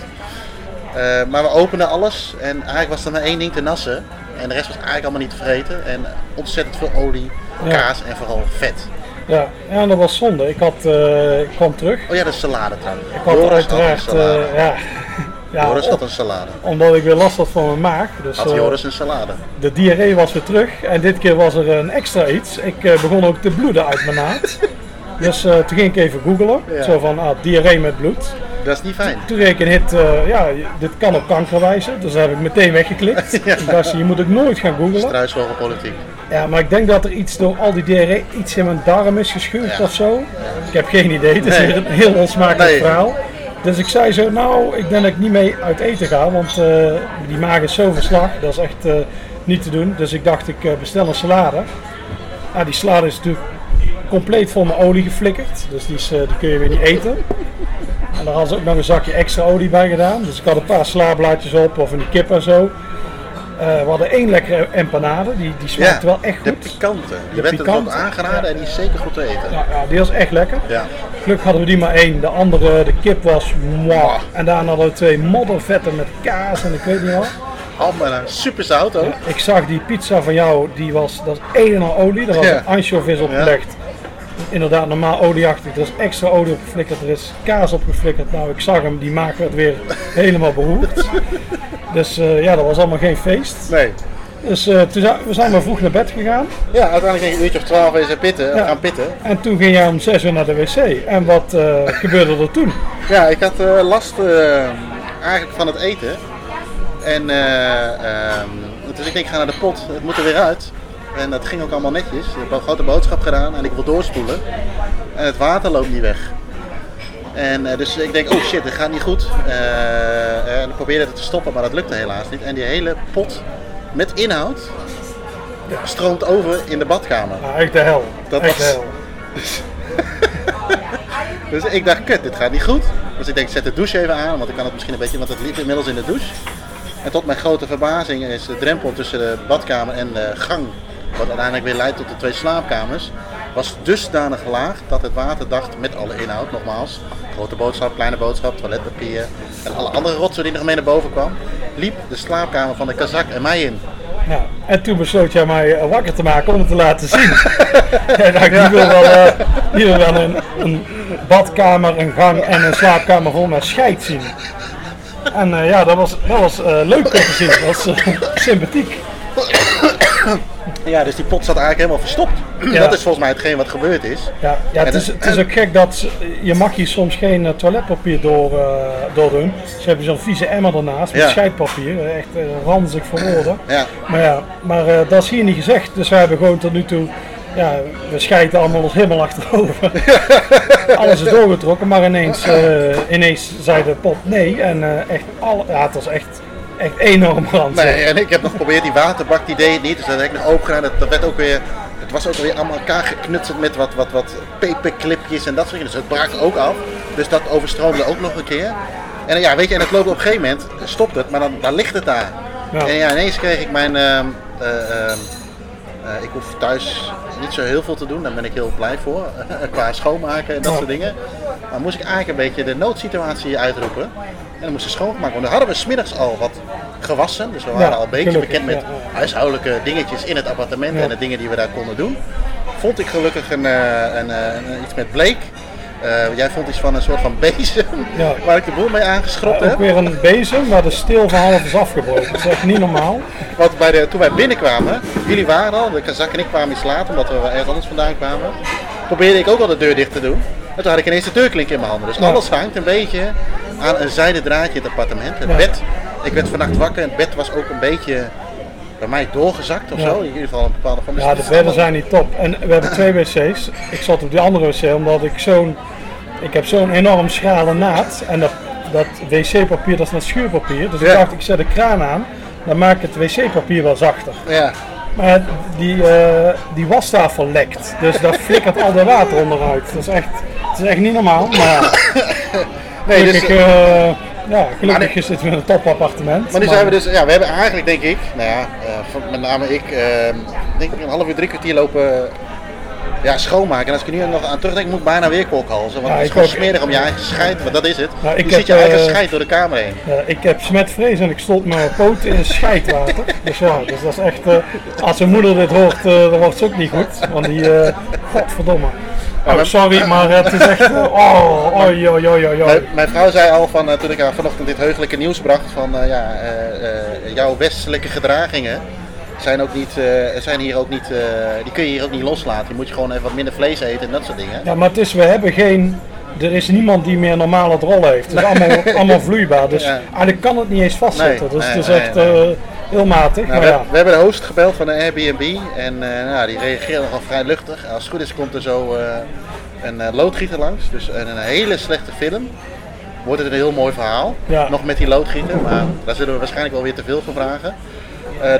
Eh, maar we openden alles en eigenlijk was er maar één ding te nassen. En de rest was eigenlijk allemaal niet te vreten. En ontzettend veel olie, Ja. kaas en vooral vet. Ja, ja, dat was zonde. Ik, had, eh, ik kwam terug. Oh ja, de salade trouwens. Ik had had uiteraard, salade. eh, ja, ja, Joris had een salade. omdat ik weer last had van mijn maag. Dus, Had eh, Joris een salade. De diarree was weer terug en dit keer was er een extra iets. Ik eh, begon ook te bloeden uit mijn naad. Dus eh, toen ging ik even googlen, Ja. zo van ah, diarree met bloed. Dat is niet fijn. Toen reed ik een hit, eh, ja, dit kan op kanker wijzen, dus dat heb ik meteen weggeklikt. Ik dacht, je moet ook nooit gaan googlen. Struisvogelpolitiek. Ja, maar ik denk dat er iets door al die diarree iets in mijn darm is gescheurd Ja. of zo. Ik heb geen idee, het is Nee. weer een heel onsmakelijk Nee. verhaal. Dus ik zei zo, nou, ik denk dat ik niet mee uit eten ga, want eh, die maag is zo verslag, dat is echt eh, niet te doen. Dus ik dacht, ik bestel een salade. Ah, die salade is natuurlijk compleet vol met olie geflikkerd, dus die, is, die kun je weer niet eten. En daar hadden ze ook nog een zakje extra olie bij gedaan. Dus ik had een paar slaablaadjes op of een kip en zo. Eh, we hadden één lekkere empanade, die, die smaakte wel echt de goed. pikante. Die De werd er pikante, ook aangeraden ja. en die is zeker goed te eten. Ja, ja, die was echt lekker. Ja. Gelukkig hadden we die maar één. De andere, de kip was mwah. En daarna hadden we twee moddervetten met kaas en ik weet niet wat. Allemaal super zout ook. Ik zag die pizza van jou, die was, dat is één en al olie. Daar was een anchovis op Ja. Inderdaad, normaal olieachtig. Er is extra olie op geflikkerd, er is kaas op geflikkerd. Nou, ik zag hem, die maakte het weer helemaal beroerd. Dus eh, ja, dat was allemaal geen feest. Nee. Dus eh, toen zijn, we zijn maar vroeg naar bed gegaan. Ja, uiteindelijk ging je een uurtje of twaalf eens pitten, Ja. gaan pitten. En toen ging jij om zes uur naar de wc. En wat eh, gebeurde er toen? Ja, ik had eh, last eh, eigenlijk van het eten. En eh, ehm, dus ik denk, ik ga naar de pot, het moet er weer uit. En dat ging ook allemaal netjes. Ik heb een grote boodschap gedaan en ik wil doorspoelen. En het water loopt niet weg. En eh, dus ik denk, oh shit, dit gaat niet goed. Eh, en ik probeerde het te stoppen, maar dat lukte helaas niet. En die hele pot met inhoud stroomt over in de badkamer. Ja, echt de hel. Dat echt was- de hel. Dus ik dacht, kut, dit gaat niet goed. Dus ik denk, zet de douche even aan, want ik kan het misschien een beetje, want het liep inmiddels in de douche. En tot mijn grote verbazing is de drempel tussen de badkamer en de gang, wat uiteindelijk weer leidt tot de twee slaapkamers, was dusdanig laag dat het water dacht, met alle inhoud nogmaals, grote boodschap, kleine boodschap, toiletpapier en alle andere rotzooi die nog mee naar boven kwam, liep de slaapkamer van de kazak en mij in. Ja. En toen besloot jij mij eh, wakker te maken om het te laten zien. Jij dacht, die wil wel, eh, die wil wel een, een badkamer, een gang en een slaapkamer vol met scheid zien. En eh, ja, dat was, dat was leuk om te zien. Dat was sympathiek. Ja, dus die pot zat eigenlijk helemaal verstopt. Ja. Dat is volgens mij hetgeen wat gebeurd is. Ja, ja het, is, het is ook gek dat je mag hier soms geen eh, toiletpapier door, eh, door doen. Ze hebben zo'n vieze emmer ernaast met Ja. scheidpapier. eh, Echt eh, ranzig voor woorden. Ja. Maar ja, maar dat is hier niet gezegd. Dus wij hebben gewoon tot nu toe, ja, we scheiden allemaal ons helemaal achterover. Alles is doorgetrokken, maar ineens, ineens zei de pot nee. En echt, al, ja, het was echt, echt enorm ranzig. Nee, en ik heb nog geprobeerd, die waterbak die deed het niet, dus dat heb ik nog open gedaan. Dat, dat werd ook weer, het was ook weer allemaal elkaar geknutseld met wat, wat, wat paperclipjes en dat soort dingen. Dus het brak ook af. Dus dat overstroomde ook nog een keer. En ja, weet je, en het loopt op een gegeven moment, stopt het, maar dan, dan ligt het daar. Ja. En ja, ineens kreeg ik mijn, eh, eh, ik hoef thuis niet zo heel veel te doen, daar ben ik heel blij voor, qua schoonmaken en dat soort dingen. Maar moest ik eigenlijk een beetje de noodsituatie uitroepen. En dan moesten schoonmaken, want dan hadden we smiddags al wat gewassen. Dus we waren Ja, al een beetje gelukkig, bekend met ja, huishoudelijke dingetjes in het appartement Ja. en de dingen die we daar konden doen. Vond ik gelukkig een, eh, een, eh, een- iets met bleek. Eh, jij vond iets van een soort van bezem, Ja. waar ik de boel mee aangeschropt ook heb. weer een bezem, maar de steel van half is afgebroken. Dat is echt niet normaal. Want bij de, toen wij binnenkwamen, jullie waren al, de Kazak en ik kwamen iets later omdat we ergens anders vandaan kwamen. Probeerde ik ook al de deur dicht te doen. En toen had ik ineens de deurklink in mijn handen. Dus Ja. alles hangt een beetje aan een zijden draadje in het appartement. Het Ja. bed, ik werd vannacht wakker en het bed was ook een beetje bij mij doorgezakt of Ja. zo. In ieder geval een bepaalde vorm. Dus Ja, de allemaal- zijn niet top. En we hebben twee wc's. Ik zat op die andere wc omdat ik zo'n... Ik heb zo'n enorm schrale naad. En dat, dat wc-papier dat is net schuurpapier. Dus ik dacht, ik zet de kraan aan. Dan maak ik het wc-papier wel zachter. Ja, Maar die, eh, die wastafel lekt. Dus daar flikkert al dat water onderuit. Dat is echt, het is echt niet normaal. Maar nee, dus, gelukkig, eh, ja, gelukkig Maar is het weer een topappartement. maar nu zijn we dus, ja, we hebben eigenlijk denk ik, nou ja, eh, met name ik, eh, denk ik een half uur, drie kwartier lopen ja, schoonmaken. En als ik er nu nog aan terugdenk, moet ik bijna weer kokhalzen. Want Ja, het is gewoon ook. smerig om je eigen scheid, want dat is het. Nou, je je eigen eh, scheid door de kamer heen. Ja, ik heb smetvrees en ik stond mijn poten in scheidwater. Dus ja, dus dat is echt. eh, als mijn moeder dit hoort, dan wordt ze ook niet goed. Want die. godverdomme. Oh, maar- sorry, maar het is echt. oh, oi, oi, oi. Mijn, mijn vrouw zei al van, eh, toen ik haar vanochtend dit heugelijke nieuws bracht van eh, ja, eh, jouw westelijke gedragingen zijn, ook niet, zijn hier ook niet, die kun je hier ook niet loslaten. Je moet je gewoon even wat minder vlees eten en dat soort dingen. Ja, maar het is, we hebben geen. Er is niemand die meer normale drol heeft. Het is allemaal, allemaal vloeibaar. Dus Ja. eigenlijk kan het niet eens vastzitten. Nee, dus het is nee, echt heel matig. Nou, we, ja. we hebben de host gebeld van de Airbnb en eh, nou, die reageerde nogal vrij luchtig. Als het goed is komt er zo eh, een eh, loodgieter langs, dus een, een hele slechte film. Wordt het een heel mooi verhaal, Ja. nog met die loodgieter, maar daar zullen we waarschijnlijk wel weer te veel voor vragen.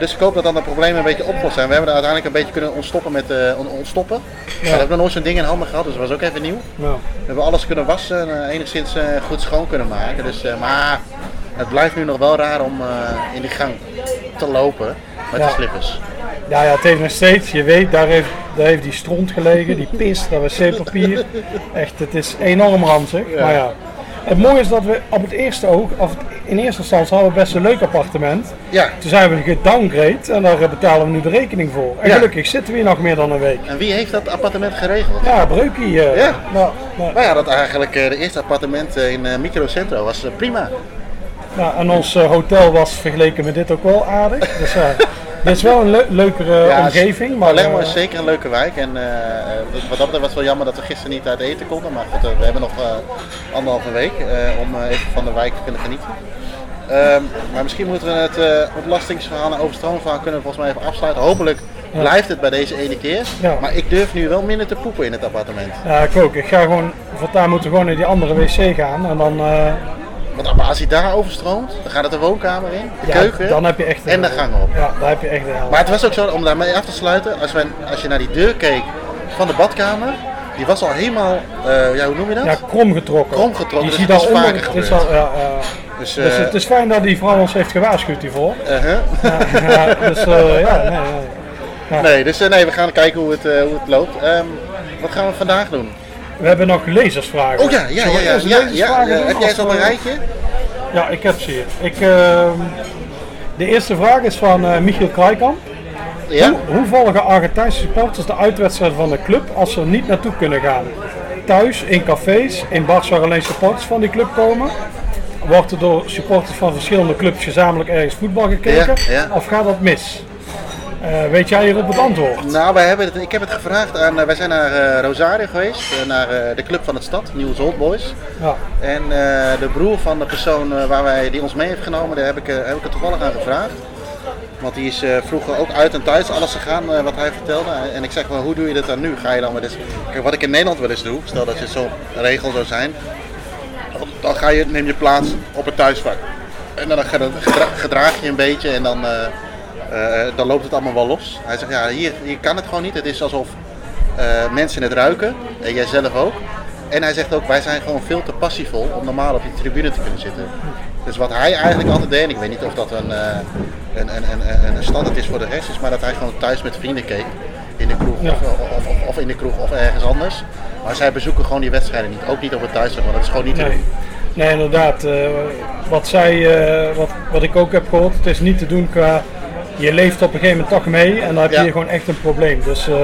Dus ik hoop dat dan de problemen een beetje opgelost zijn. We hebben er uiteindelijk een beetje kunnen ontstoppen met on- ontstoppen. We hebben nog nooit zo'n ding in handen gehad, dus dat was ook even nieuw. We hebben alles kunnen wassen en enigszins goed schoon kunnen maken. Dus, maar het blijft nu nog wel raar om in die gang te lopen met Ja. de slippers. Ja, ja, het heeft nog steeds, je weet, daar heeft, daar heeft die stront gelegen, die pis, dat wc-papier. Echt, het is enorm ranzig. Maar ja, het mooie is dat we op het eerste oog, of in eerste instantie hadden we best een leuk appartement. Ja, Toen zijn we gedowngrade en daar betalen we nu de rekening voor. En Ja. gelukkig zitten we hier nog meer dan een week. en wie heeft dat appartement geregeld? Ja, breukie. eh Ja. Nou, nou, Nou ja, dat eigenlijk eh, de eerste appartement eh, in eh, Microcentro was eh, prima. Nou, en ons eh, hotel was vergeleken met dit ook wel aardig. Dus ja, dit is wel een leu- leukere Ja, omgeving. Maar, Palermo eh, is zeker een leuke wijk en eh, eh, wat dat betreft was het wel jammer dat we gisteren niet uit eten konden. Maar goed, eh, we hebben nog eh, anderhalve week eh, om eh, even van de wijk te kunnen genieten. Ehm, maar misschien moeten we het uh, ontlastingsverhaal en overstroomverhaal kunnen we volgens mij even afsluiten. Hopelijk blijft het bij deze ene keer. Ja. Maar ik durf nu wel minder te poepen in het appartement. Ja, ik ook. Ik ga gewoon, voortaan moeten we gewoon naar die andere wc gaan en dan, eh, Want als hij daar overstroomt, dan gaat het de woonkamer in, de ja, keuken dan heb je echt en de gang op. Ja, daar heb je echt de. Maar het was ook zo, om daarmee af te sluiten, als, wij, als je naar die deur keek van de badkamer, die was al helemaal, eh, ja, hoe noem je dat? Ja, krom getrokken. Krom getrokken, Je dus ziet het is daaronder, vaker het is gebeurd. al, ja. Dus, Dus eh, het is fijn dat die vrouw ons heeft gewaarschuwd hiervoor. uh-huh. Ja, ja, dus eh, ja, nee, nee. Nee, dus eh, nee, we gaan kijken hoe het, eh, hoe het loopt. Ehm, wat gaan we vandaag doen? We hebben nog lezersvragen. Oh ja, ja, ja. ja, heb jij ze op een rijtje? Ja, ik heb ze hier. Ik, ehm, de eerste vraag is van eh, Michiel Kraaikamp. Ja? Hoe, hoe volgen Argentijnse supporters de uitwedstrijden van de club als ze er niet naartoe kunnen gaan? Thuis, in cafés, in bars waar alleen supporters van die club komen? Wordt er door supporters van verschillende clubs gezamenlijk ergens voetbal gekeken? Of gaat dat mis? Eh, weet jij hierop het antwoord? Nou, wij hebben het, ik heb het gevraagd aan, eh, wij zijn naar eh, Rosario geweest, naar de club van het stad, Nieuws Old Boys. Ja. En de broer van de persoon waar wij, die ons mee heeft genomen, daar heb ik, heb ik het toevallig aan gevraagd. Want die is vroeger ook uit en thuis alles gegaan wat hij vertelde. En ik zeg wel, hoe doe je dat dan nu? Ga je dan maar eens... Kijk, wat ik in Nederland wel eens doe, stel dat je zo'n regel zou zijn. Dan ga je, neem je plaats op het thuisvak. En dan gedra- gedra- gedraag je een beetje en dan, dan loopt het allemaal wel los. Hij zegt, ja, hier, hier kan het gewoon niet. Het is alsof eh, mensen het ruiken. En jij zelf ook. En hij zegt ook, wij zijn gewoon veel te passievol om normaal op die tribune te kunnen zitten. Dus wat hij eigenlijk altijd deed, en ik weet niet of dat een, eh, een, een, een, een, standaard is voor de rest, is maar dat hij gewoon thuis met vrienden keek. In de kroeg Ja. of, of, of, of in de kroeg of ergens anders. Maar zij bezoeken gewoon die wedstrijden niet. Ook niet op het thuis, want dat is gewoon niet te Nee. doen. Nee, inderdaad. eh, wat, zij, eh, wat, wat ik ook heb gehoord, het is niet te doen qua. Je leeft op een gegeven moment toch mee en dan heb je Ja. hier gewoon echt een probleem. Dus eh,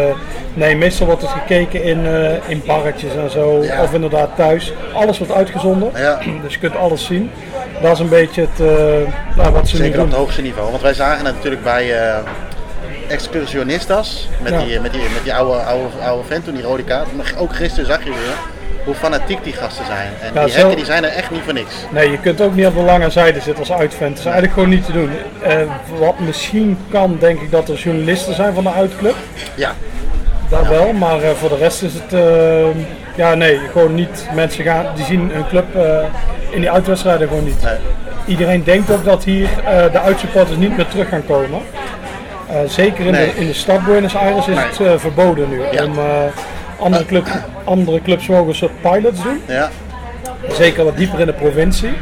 nee, meestal wordt het gekeken in, eh, in barretjes en zo, Ja. of inderdaad thuis. Alles wordt uitgezonden, Ja. dus je kunt alles zien. Dat is een beetje het, eh, nou, wat ze nu Zeker op doen. het hoogste niveau. Want wij zagen het natuurlijk bij Excursionistas. Met, die, met, die, met die oude, oude, oude vent toen, die rode kaart. Maar ook gisteren zag je weer hoe fanatiek die gasten zijn. En Ja, die zo- hekken die zijn er echt niet voor niks. Nee, je kunt ook niet op de lange zijde zitten als uitvent. Dat is eigenlijk gewoon niet te doen. Eh, wat misschien kan, denk ik dat er journalisten zijn van de uitclub. Ja, Dat wel, maar eh, voor de rest is het, eh, ja nee, gewoon niet. Mensen gaan, die zien hun club in die uitwedstrijden gewoon niet. nee. Iedereen denkt ook dat hier de uitsupporters niet meer terug gaan komen. Zeker in, Nee. de, in de stad Buenos Aires is Nee. het verboden nu. Ja. Om, andere, club, andere clubs mogen een soort pilots doen. ja. Zeker wat dieper in de provincie.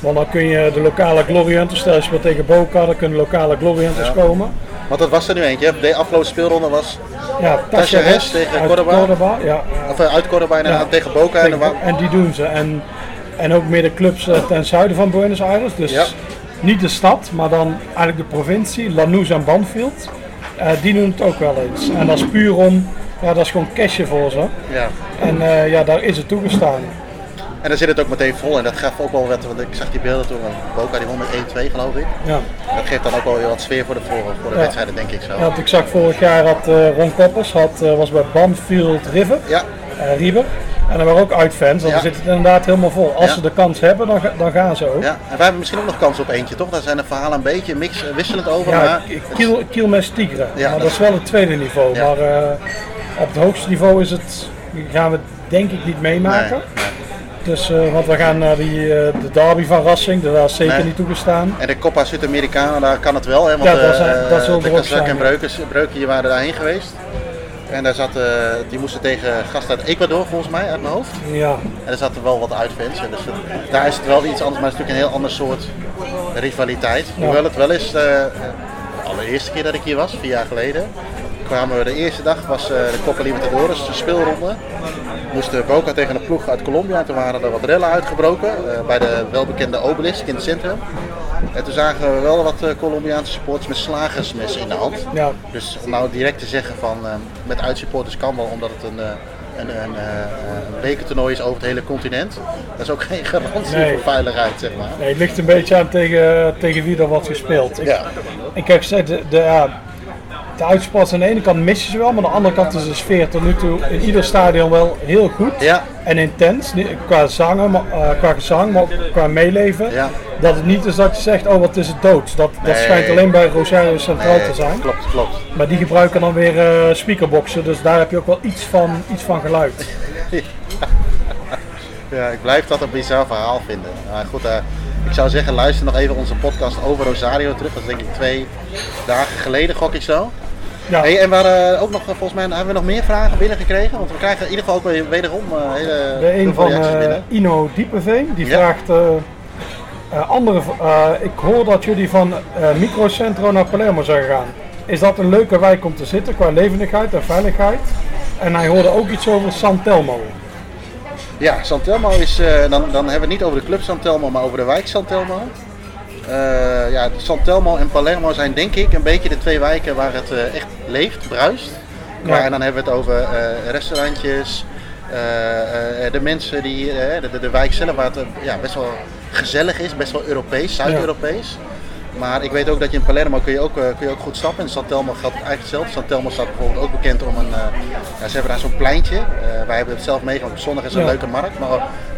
Want dan kun je de lokale Glory Hunters, stel je speelt tegen Boca, dan kunnen lokale Glory Hunters Ja. komen. Want dat was er nu eentje. De afgelopen speelronde was, Ja, tegen uit Córdoba. ja, of eh, uit Córdoba en Ja. tegen Boca. En, die doen ze. En, en ook meer de clubs eh, ten zuiden van Buenos Aires. Dus Ja. niet de stad, maar dan eigenlijk de provincie, Lanús en Banfield. Eh, die doen het ook wel eens. En dat is puur om, ja, dat is gewoon cashje voor ze. ja. En eh, ja, daar is het toegestaan. En dan zit het ook meteen vol. En dat gaf ook wel wat, want ik zag die beelden toen. Boca die won met 1-2 geloof ik. Ja. Dat geeft dan ook wel weer wat sfeer voor de, voor, voor de Ja. wedstrijden denk ik zo. Ja, want ik zag vorig jaar had eh, Ron Koppers, had, eh, was bij Banfield River, Ja, eh, River. En daar waren ook uitfans, want Ja. dan zit het inderdaad helemaal vol. Als Ja. ze de kans hebben, dan, dan gaan ze ook. ja. En wij hebben misschien ook nog kans op eentje, toch? Daar zijn de verhalen een beetje mix, wisselend over. Ja, maar Kiel, Kielmes Tigre. Ja, maar dat dat is wel het tweede niveau. Maar op het hoogste niveau is het, gaan we denk ik niet meemaken. Nee, Dus, eh, want we gaan naar die, eh, de derby van Racing, daar is zeker Nee. niet toegestaan. En de Copa Sudamericana, daar kan het wel, hè? Want Ja, dat zijn- eh, dat de Kazak en. Breukers, die waren daarheen geweest. En daar zat, die moesten tegen gasten uit Ecuador volgens mij, uit mijn hoofd. Ja, En er zaten wel wat uitfans. Dus het- daar is het wel iets anders, maar het is natuurlijk een heel ander soort rivaliteit. Hoewel het wel is, de allereerste keer dat ik hier was, vier jaar geleden, kwamen we de eerste dag, was eh, de Copa Libertadores, de speelronde. Moesten Boca tegen een ploeg uit Colombia en toen waren er wat rellen uitgebroken eh, bij de welbekende obelisk in het centrum. En toen zagen we wel wat eh, Colombiaanse supporters met slagersmessen in de hand. ja. Dus om nou direct te zeggen van met uitsupporters kan wel omdat het een, een, een, een bekertoernooi is over het hele continent. Dat is ook geen garantie Nee. voor veiligheid, zeg maar. Nee, het ligt een beetje aan tegen, tegen wie er wordt gespeeld. Ik, Ja, ik heb gezegd, de, de, de uitspats aan de ene kant mis je ze wel, maar aan de andere kant is de sfeer tot nu toe in ieder stadion wel heel goed Ja. en intens. Qua, zangen, maar, eh, qua gezang, maar ook qua meeleven. Ja. Dat het niet is dat je zegt, oh wat is het dood. Dat, dat Nee. schijnt alleen bij Rosario Centraal te zijn. Klopt, klopt. Maar die gebruiken dan weer eh, speakerboxen, dus daar heb je ook wel iets van, iets van geluid. Ja, ik blijf dat een bizar verhaal vinden. Maar goed, eh, ik zou zeggen, luister nog even onze podcast over Rosario terug. Dat is denk ik twee dagen geleden, gok ik zo. Ja, Hey, en we hadden ook nog, eh, volgens mij, hebben we nog meer vragen binnengekregen? Want we krijgen in ieder geval ook weer wederom eh, hele de een van eh. Ino Diepeveen, die Ja. vraagt... andere, ik hoor dat jullie van Microcentro naar Palermo zijn gegaan. Is dat een leuke wijk om te zitten qua levendigheid en veiligheid? En hij hoorde ook iets over San Telmo. Ja, Santelmo is, eh, dan, dan hebben we het niet over de club Santelmo, maar over de wijk Santelmo. Ja, Santelmo en Palermo zijn denk ik een beetje de twee wijken waar het eh, echt leeft, bruist. Ja. En dan hebben we het over eh, restaurantjes, eh, eh, de mensen die, eh, de, de, de wijk zelf waar het eh, ja, best wel gezellig is, best wel Europees, Zuid-Europees. Maar ik weet ook dat je in Palermo kun je ook, eh, kun je ook goed stappen. In San Telmo geldt het eigenlijk hetzelfde. San Telmo staat bijvoorbeeld ook bekend om een... eh, ja, ze hebben daar zo'n pleintje. Eh, wij hebben het zelf meegemaakt. Zondag is een Ja. leuke markt. Maar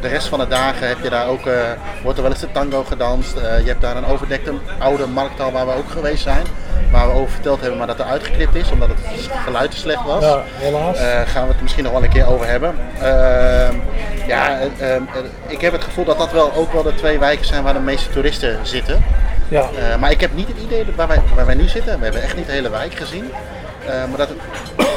de rest van de dagen heb je daar ook, wordt er wel eens de tango gedanst. Je hebt daar een overdekte oude markthal waar we ook geweest zijn. Waar we over verteld hebben, maar dat er uitgeknipt is. Omdat het geluid te slecht was. Ja, helaas. Gaan we het misschien nog wel een keer over hebben. Ehm, ja, eh, eh, ik heb het gevoel dat dat wel ook wel de twee wijken zijn waar de meeste toeristen zitten. Ja. Eh, maar ik heb niet het idee wij, waar wij nu zitten, we hebben echt niet de hele wijk gezien, maar dat het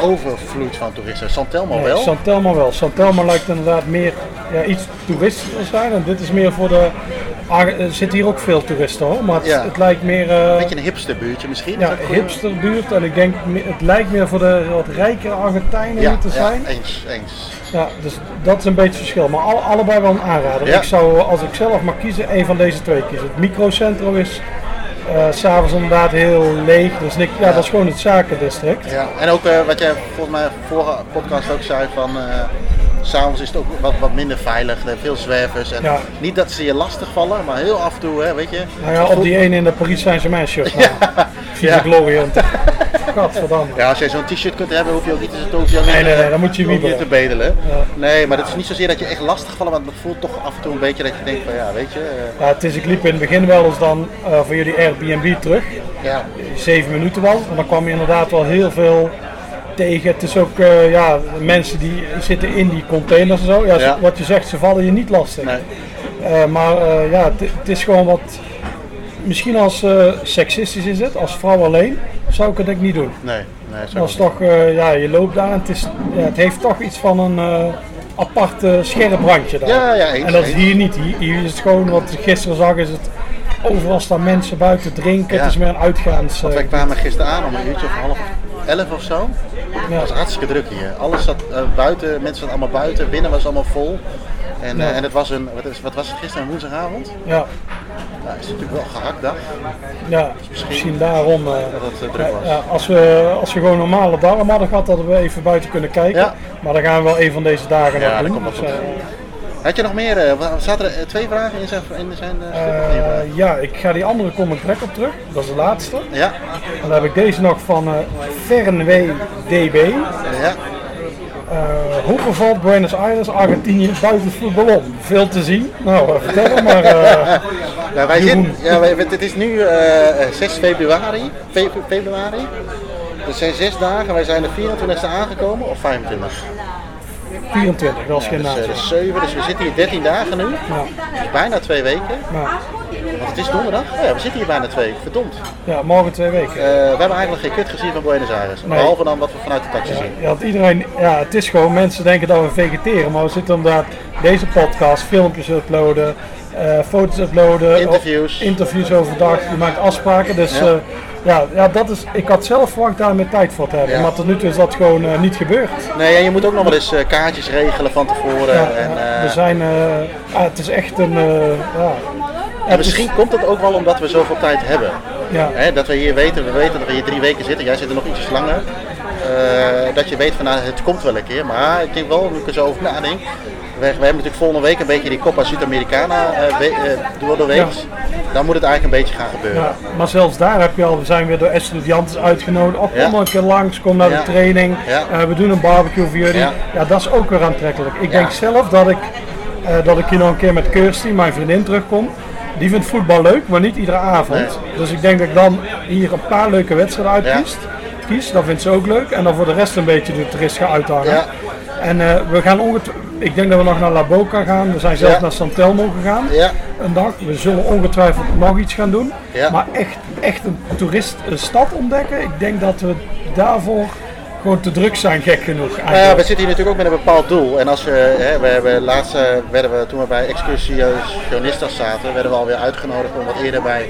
overvloeit van toeristen. Santelmo Nee, wel. San Telmo wel. San Telmo lijkt inderdaad meer ja, iets toeristischer te zijn. En dit is meer voor de... Er zitten hier ook veel toeristen hoor, maar het, Ja. het lijkt meer... eh, Een beetje een hipsterbuurtje misschien. Ja, goed? hipsterbuurt en ik denk, het lijkt meer voor de wat rijkere Argentijnen Ja, hier te ja, zijn. eens, eens. Ja, dus dat is een beetje het verschil. Maar al, allebei wel een aanrader. Ja. Ik zou, als ik zelf mag kiezen, een van deze twee kiezen. Het microcentrum is eh, s s'avonds inderdaad heel leeg. Dus niks, ja, dat is gewoon het zakendistrict. Ja. En ook eh, wat jij volgens mij vorige podcast ook zei van... S'avonds is het ook wat, wat minder veilig, er zijn veel zwervers. En Ja. Niet dat ze je lastig vallen, maar heel af en toe, hè, weet je. Nou ja, op die ene in de Paris Saint-Germain shirt. Nou, Vieze Ja. Gadverdamme. Ja, als jij zo'n t-shirt kunt hebben, hoef je ook niet je ook niet, Nee, nee, nee, dan moet je wiebelen. te bedelen. Ja. Nee, maar het is niet zozeer dat je echt lastig vallen, want het voelt toch af en toe een beetje dat je denkt van ja, weet je. eh, Ja, het is, ik liep in het begin wel eens dan eh, voor jullie Airbnb terug. ja, zeven minuten was. En dan kwam je inderdaad wel heel veel tegen. Het is ook eh, ja, mensen die zitten in die containers en zo. Ja. Wat je zegt, ze vallen je niet lastig. nee. Eh, maar eh, ja, het, is gewoon wat. Misschien als seksistisch is het, als vrouw alleen, zou ik het denk niet doen. Nee, nee, Dat is toch, ja, je loopt daar en het, is, ja, het heeft toch iets van een apart scherp brandje daar. Ja, ja, eens, en dat is hier niet. Hier, hier is het gewoon, wat ik gisteren zag, is het overal staan mensen buiten drinken. Ja. Het is meer een uitgaans. Want wij kwamen gisteren aan om een uurtje of half elf of zo. ja. Het was hartstikke druk hier. Alles zat eh, buiten, mensen zaten allemaal buiten, binnen was allemaal vol. En, eh, en het was een, wat, is, wat was het gisteren, woensdagavond? Ja, Nou, is natuurlijk wel een gehakt dag ja, misschien daarom. eh, dat het druk was. ja, als, we, als we gewoon normale darm hadden gehad, hadden we even buiten kunnen kijken. Maar dan gaan we wel een van deze dagen Ja, nog dat doen. komt wel Dus, goed. Had je nog meer, eh, zaten er eh, twee vragen in zijn, in zijn eh, ja, ik ga die andere comment direct op terug. Dat is de laatste. Ja, En dan heb ik deze nog van Fernwee DB. ja. Hoe bevalt Buenos Aires, Argentinië buiten het voetbal om? Veel te zien. Nou, vertel maar. Ja, wij zitten, ja, wij, het is nu eh, eh, 6 februari, fe- februari. Het zijn zes dagen, wij zijn de 24e aangekomen, of 25? 24, dat is geen Dus, eh, naam. dat is 7, dus we zitten hier 13 dagen nu. Dus bijna twee weken. maar, Want het is donderdag. Oh ja, we zitten hier bijna twee weken, verdomd. ja, morgen twee weken. Eh, we hebben eigenlijk geen kut gezien van Buenos Aires. Nee. Behalve dan wat we vanuit de taxi zien. Ja, iedereen, ja, het is gewoon, mensen denken dat we vegeteren, maar we zitten inderdaad deze podcast, filmpjes uploaden, foto's uploaden, Interviews. interviews overdag, je maakt afspraken. Dus Ja. ja, ja, ja, dat is, ik had zelf verwacht daar meer tijd voor te hebben, maar tot nu toe is dat gewoon eh, niet gebeurd. Nee, en je moet ook nog wel eens eh, kaartjes regelen van tevoren. En, eh, we zijn, eh, ja, het is echt een, eh, ja. Is- misschien komt het ook wel omdat we zoveel tijd hebben. ja, dat we hier weten, we weten dat we hier drie weken zitten. Jij zit er nog ietsjes langer. Eh, dat je weet van nou, het komt wel een keer. Maar ik denk wel, nu ik er zo over nadenk. We, hebben natuurlijk volgende week een beetje die Copa Sudamericana eh, eh, door de week. dan moet het eigenlijk een beetje gaan gebeuren. Ja, maar zelfs daar heb je al, we zijn weer door Estudiantes uitgenodigd. Oh, kom Ja. een keer langs, kom naar de training. Eh, we doen een barbecue voor jullie. Ja. Dat is ook weer aantrekkelijk. Ik denk zelf dat ik, dat ik hier nog een keer met Kirsty, mijn vriendin, terugkom. Die vindt voetbal leuk, maar niet iedere avond. Dus ik denk dat ik dan hier een paar leuke wedstrijden uitkies. Kies, dat vindt ze ook leuk. En dan voor de rest een beetje de toerist ga uithangen. En eh, we gaan ongetwijfeld, ik denk dat we nog naar La Boca gaan. We zijn zelfs Ja. naar San Telmo gegaan Ja. een dag. We zullen ongetwijfeld nog iets gaan doen. Ja. Maar echt, echt een toerist een stad ontdekken, ik denk dat we daarvoor gewoon te druk zijn, gek genoeg. Nou ja, we zitten hier natuurlijk ook met een bepaald doel. En als we, hè, we hebben laatst eh, werden we toen we bij Excursionistas zaten, werden we alweer uitgenodigd om wat eerder bij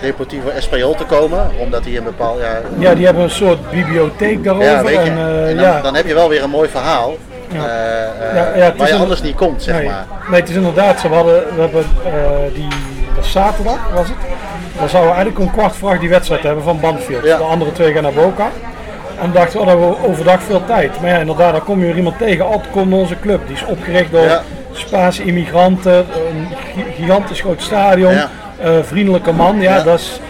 Deportivo Espanyol te komen. Omdat die een bepaald, ja, ja, die hebben een soort bibliotheek daarover. ja, weet je, en, eh, en dan, ja. dan heb je wel weer een mooi verhaal. Ja. eh, Ja, ja, waar je anders niet komt, zeg nee, maar. nee, het is inderdaad zo. We, hadden, we hebben die zaterdag, was het. Dan zouden we eigenlijk om kwart voor acht die wedstrijd hebben van Banfield. Ja. De andere twee gaan naar Boca. En we dachten, oh, dan hebben we overdag veel tijd. Maar ja, inderdaad, dan kom je weer iemand tegen. Oh, komt onze club. Die is opgericht door. Spaanse immigranten. Een gi- gigantisch groot stadion. Ja. eh, vriendelijke man. Ja, Ja. Dat, is,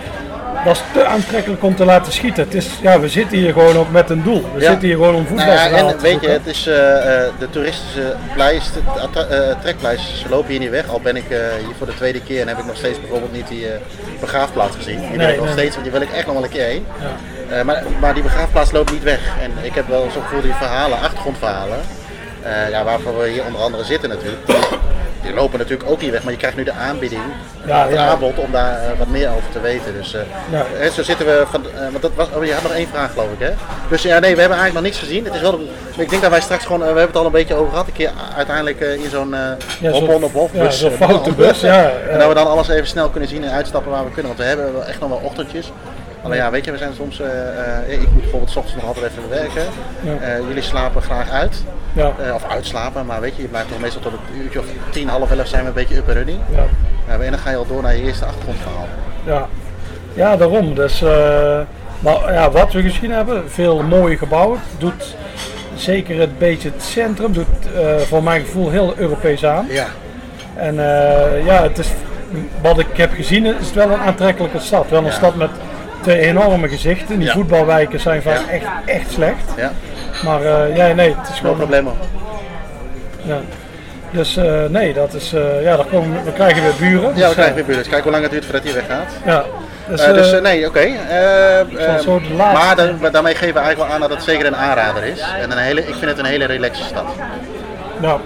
dat is te aantrekkelijk om te laten schieten. Het is, ja, we zitten hier gewoon ook met een doel. We Ja. zitten hier gewoon om Nou ja, en te weet je, het is eh, de toeristische pleist, de attra- eh, trekpleisters, ze lopen hier niet weg. Al ben ik hier voor de tweede keer en heb ik nog steeds bijvoorbeeld niet die begraafplaats gezien. Die Nee, ik nog nee. steeds, want die wil ik echt nog wel een keer heen. Eh, maar, maar die begraafplaats loopt niet weg. En ik heb wel zo'n gevoel die verhalen, achtergrondverhalen, ja, waarvoor we hier onder andere zitten natuurlijk. Die, lopen natuurlijk ook niet weg, maar je krijgt nu de aanbieding, Ja, het ja. aanbod om daar eh, wat meer over te weten. Dus eh, Ja. zo zitten we van, eh, want dat was, oh, je had nog één vraag geloof ik hè? Dus ja, nee, we hebben eigenlijk nog niks gezien. Het is wel, ik denk dat wij straks gewoon, we hebben het al een beetje over gehad, een keer uiteindelijk in zo'n uh, Ja, zo'n- on op ja, bus. foute bus, ja, En ja. dat we dan alles even snel kunnen zien en uitstappen waar we kunnen. Want we hebben wel echt nog wel ochtendjes. Alleen ja, weet je, we zijn soms, eh, eh, ik moet bijvoorbeeld 's ochtends nog altijd even werken. Eh, jullie slapen graag uit. Ja. Of uitslapen, maar weet je, je blijft toch meestal tot een uurtje of tien, half elf zijn we een beetje up and running. En dan ga je al door naar je eerste achtergrondverhaal. Ja, ja daarom. Dus, maar ja, wat we gezien hebben, veel mooie gebouwen. Doet zeker het beetje het centrum, doet voor mijn gevoel heel Europees aan. Ja. En ja, het is, wat ik heb gezien is het wel een aantrekkelijke stad. Wel een Ja. stad met twee enorme gezichten. Die voetbalwijken zijn vaak echt, echt slecht. Ja, Maar eh, ja, nee, het is no gewoon... probleem. Ja. Dus eh, nee, dat is, eh, ja, dan, komen, we- krijgen we weer buren. Ja, Dus, we krijgen eh, weer buurt. Kijk hoe lang het duurt voordat hij weggaat. Ja, dus, dus nee, oké. De maar dan- daarmee geven we eigenlijk wel aan dat het zeker een aanrader is. En een hele, ik vind het een hele relaxe stad. Nou,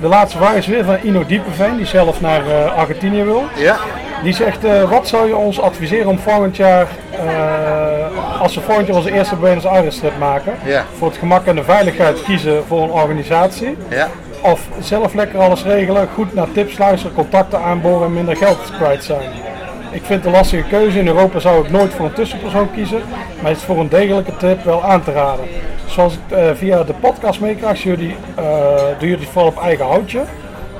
de laatste vraag is weer van Ino Diepeveen, die zelf naar Argentinië wil. Ja. Die zegt, eh, wat zou je ons adviseren om volgend jaar, eh, als we volgend jaar onze eerste Buenos Aires trip maken, Ja. voor het gemak en de veiligheid kiezen voor een organisatie? Ja. Of zelf lekker alles regelen, goed naar tips luisteren, contacten aanboren en minder geld kwijt zijn? Ik vind het een lastige keuze. In Europa zou ik nooit voor een tussenpersoon kiezen, maar het is voor een degelijke trip wel aan te raden. Zoals ik eh, via de podcast meekrijg, jullie, doen jullie het vooral op eigen houtje.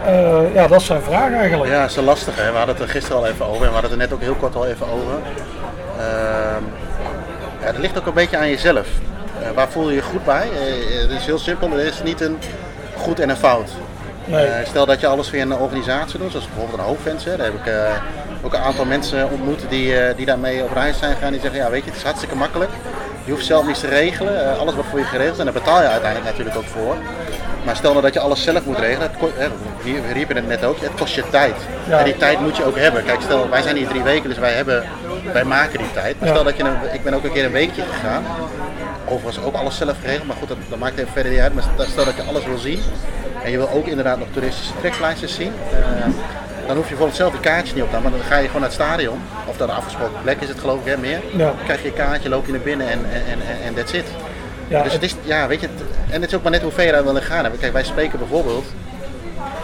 Eh, ja, dat is zijn vraag eigenlijk. Ja, dat is een lastige. Hè? We hadden het er gisteren al even over en we hadden het er net ook heel kort al even over. Ehm ja, dat ligt ook een beetje aan jezelf. Eh, waar voel je je goed bij? Eh, het is heel simpel, er is niet een goed en een fout. Nee. Stel dat je alles via een organisatie doet, zoals bijvoorbeeld een hoofdfans. Daar heb ik ook een aantal mensen ontmoet die, die daarmee op reis zijn gegaan. Die zeggen, ja weet je, het is hartstikke makkelijk. Je hoeft zelf niets te regelen. Alles wordt voor je geregeld en daar betaal je uiteindelijk natuurlijk ook voor. Maar stel nou dat je alles zelf moet regelen, het riepen het net ook, het kost je tijd. Ja. En die tijd moet je ook hebben. Kijk, stel, wij zijn hier drie weken, dus wij, hebben, wij maken die tijd. Maar Ja. stel dat je, een, ik ben ook een keer een weekje gegaan. Overigens ook alles zelf geregeld, maar goed, dat, dat maakt even verder niet uit. Maar stel dat je alles wil zien en je wil ook inderdaad nog toeristische treklijstjes zien. eh, dan hoef je bijvoorbeeld zelf die kaartjes niet op te maar dan ga je gewoon naar het stadion. Of dan afgesproken plek is het geloof ik, hè, meer. Ja. Dan krijg je een kaartje, loop je naar binnen en, en, en, en that's it. Ja, dus het is, ja, weet je, en het is ook maar net hoe ver je daar wil gaan. Kijk, wij spreken bijvoorbeeld,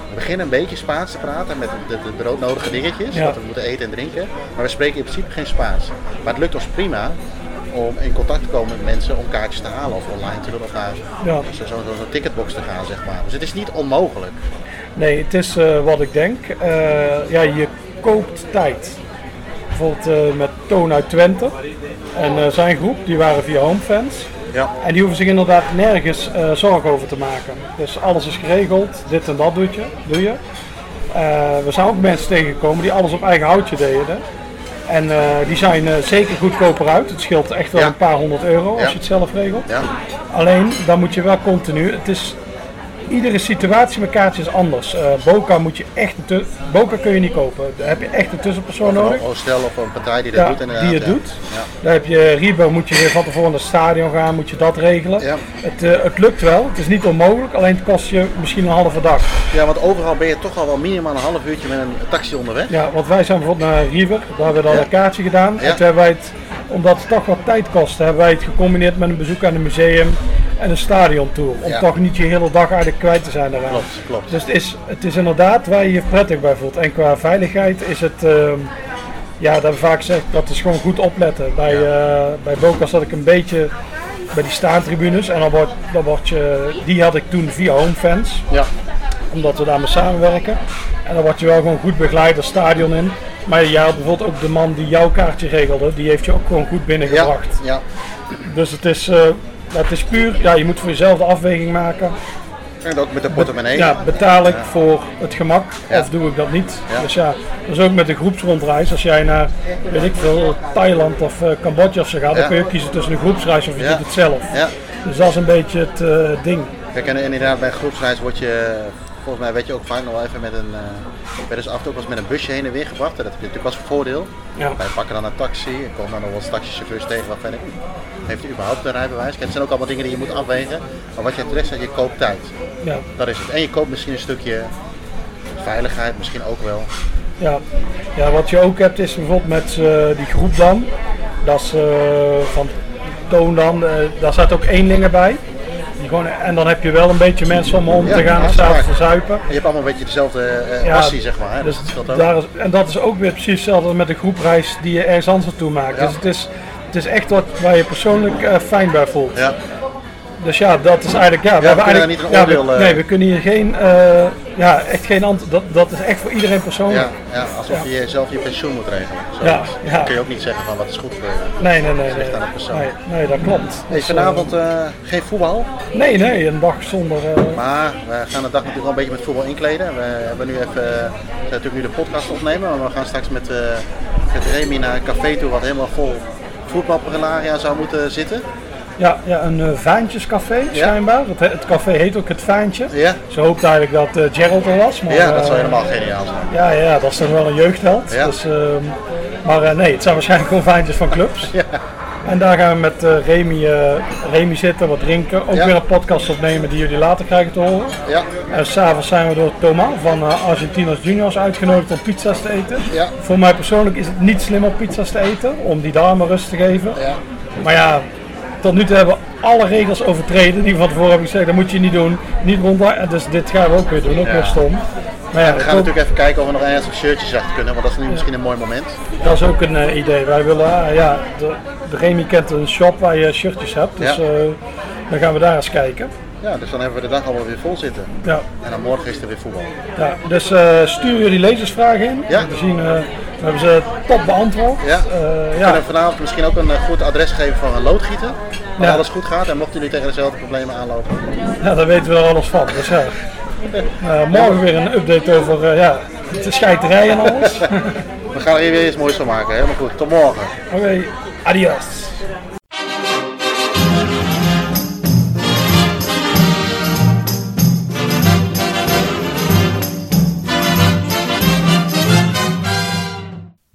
we beginnen een beetje Spaans te praten met de, de broodnodige dingetjes, Ja. wat we moeten eten en drinken. Maar we spreken in principe geen Spaans. Maar het lukt ons prima om in contact te komen met mensen om kaartjes te halen of online te doen of naar Ja. zo'n zo, zo, zo'n ticketbox te gaan, zeg maar. Dus het is niet onmogelijk. Nee, het is eh, wat ik denk. Eh, ja, je koopt tijd. Bijvoorbeeld eh, met Toon uit Twente en zijn groep, die waren via Homefans. Ja. En die hoeven zich inderdaad nergens eh, zorgen over te maken. Dus alles is geregeld, dit en dat doe je. Doe je. Eh, we zijn ook mensen tegengekomen die alles op eigen houtje deden. En eh, die zijn zeker goedkoper uit. Het scheelt echt wel Ja. een paar honderd euro als je het zelf regelt. Ja, Alleen, dan moet je wel continu. Het is, iedere situatie met kaartjes is anders. Eh, Boca moet je echt. een Boca kun je niet kopen. Daar heb je echt een tussenpersoon nodig. een hostel of een partij die dat Ja, doet inderdaad. die het ja. doet. Ja. Dan heb je Ribo, moet je weer van tevoren naar het stadion gaan, moet je dat regelen. Het, eh, het lukt wel, het is niet onmogelijk, alleen het kost je misschien een halve dag. ja, want overal ben je toch al wel minimaal een half uurtje met een taxi onderweg. Ja, want wij zijn bijvoorbeeld naar River, daar hebben we dan een kaartje gedaan. En toen hebben wij het, omdat het toch wat tijd kostte, hebben wij het gecombineerd met een bezoek aan een museum en een stadiontour. Om Ja. toch niet je hele dag eigenlijk kwijt te zijn daaraan. Klopt, klopt. Dus het is, het is inderdaad waar je je prettig bij voelt. En qua veiligheid is het, ehm, ja, dat we vaak gezegd, dat is gewoon goed opletten. Bij, Ja. eh, bij Boca zat ik een beetje bij die staantribunes en dan wordt, dan wordt je, die had ik toen via homefans, Ja, omdat we daarmee samenwerken. En dan word je wel gewoon goed begeleid als stadion in. Maar jij had bijvoorbeeld ook de man die jouw kaartje regelde, die heeft je ook gewoon goed ja, binnengebracht. ja. Dus het is, eh, het is puur, ja, je moet voor jezelf de afweging maken. En ook met de portemonnee. Ja, betaal ik voor het gemak Ja. of doe ik dat niet? Ja. Dus ja, dat is ook met de groepsrondreis. Als jij naar, weet ik veel, Thailand of eh, Cambodja of zo gaat, dan kun je kiezen tussen een groepsreis of je doet het zelf. Ja. Dus dat is een beetje het eh, ding. Kijk, en inderdaad bij een groepsreis word je, volgens mij werd je ook vaak nog wel even met een, uh, werd dus af en toe eens met een busje heen en weer gebracht. En dat heb je natuurlijk als voordeel. Ja. Wij pakken dan een taxi en komen dan nog wel eens taxichauffeurs tegen waarvan ik, "Oeh, heeft u überhaupt een rijbewijs? Kijk, het zijn ook allemaal dingen die je moet afwegen. Maar wat jij terecht zegt, je koopt tijd. Ja, Dat is het. En je koopt misschien een stukje veiligheid, misschien ook wel. ja. ja, wat je ook hebt is bijvoorbeeld met eh, die groep dan. Dat is eh, van Toon dan, eh, daar staat ook eenlingen bij. Gewoon, en dan heb je wel een beetje mensen om om te gaan en s'avonds waar. te zuipen. En je hebt allemaal een beetje dezelfde eh Ja, passie, zeg maar. Hè? Dus dat daar is, en dat is ook weer precies hetzelfde met de groepreis die je ergens anders naartoe maakt. Dus het is, het is echt wat waar je persoonlijk eh, fijn bij voelt. Ja, Dus ja, dat is eigenlijk. Ja, we, hebben eigenlijk niet een oordeel, we, eh, Nee, we kunnen hier geen. eh, ja, echt geen antwoord. Dat, dat is echt voor iedereen persoonlijk. ja, ja, alsof je zelf je pensioen moet regelen. Zo. Ja, ja. Dan kun je ook niet zeggen van wat is goed voor je. Nee, nee, nee. Nee, aan de persoon. nee, nee, dat klopt. Hey, Dus, vanavond eh, geen voetbal, eh, nee, nee, een dag zonder. eh, maar we gaan de dag natuurlijk wel een beetje met voetbal inkleden. We hebben nu even, we natuurlijk nu de podcast opnemen, maar we gaan straks met, eh met Remy naar een café toe wat helemaal vol voetbalprelaria zou moeten zitten. Ja, ja, een eh, Vaantjescafé schijnbaar. Het, he- het café heet ook het Vaantje. Ja, Ze hoopte eigenlijk dat eh, Gerald er was. Maar, ja dat zou eh, helemaal geniaal zijn. Ja, ja, dat is toch wel een jeugdheld. Dus, ehm, maar eh, nee, het zijn waarschijnlijk gewoon feintjes van clubs. Ja. En daar gaan we met eh, Remy, eh, Remy zitten, wat drinken. Ook Ja. weer een podcast opnemen die jullie later krijgen te horen. Ja, En s'avonds zijn we door Thomas van eh, Argentinos Juniors uitgenodigd om pizza's te eten. Ja. Voor mij persoonlijk is het niet slim om pizza's te eten, om die darmen rust te geven. ja. Maar ja, tot nu toe hebben we alle regels overtreden die we van tevoren hebben gezegd, dat moet je niet doen. Niet rond, dus dit gaan we ook weer doen, ook Ja. weer stom. Maar ja, We gaan natuurlijk even kijken of we nog ergens een shirtjes achter kunnen, want dat is nu misschien een mooi moment. Dat is ook een eh, idee. Wij willen, ah, ja, de, de Remy kent een shop waar je shirtjes hebt. Dus eh, dan gaan we daar eens kijken. Ja, dus dan hebben we de dag allemaal weer vol zitten. Ja, En dan morgen is er weer voetbal. ja. Dus eh, stuur jullie lezersvragen in. Ja. We, zien, eh, we hebben ze top beantwoord. Ja. Eh, We ja. kunnen vanavond misschien ook een goed adres geven van een loodgieter. Als Ja. alles goed gaat en mochten jullie tegen dezelfde problemen aanlopen. ja, daar weten we alles van. Dus, ja. Morgen weer een update over ja, de scheiterij en alles. Oké, We gaan er weer iets moois van maken. Helemaal goed. Tot morgen. adios.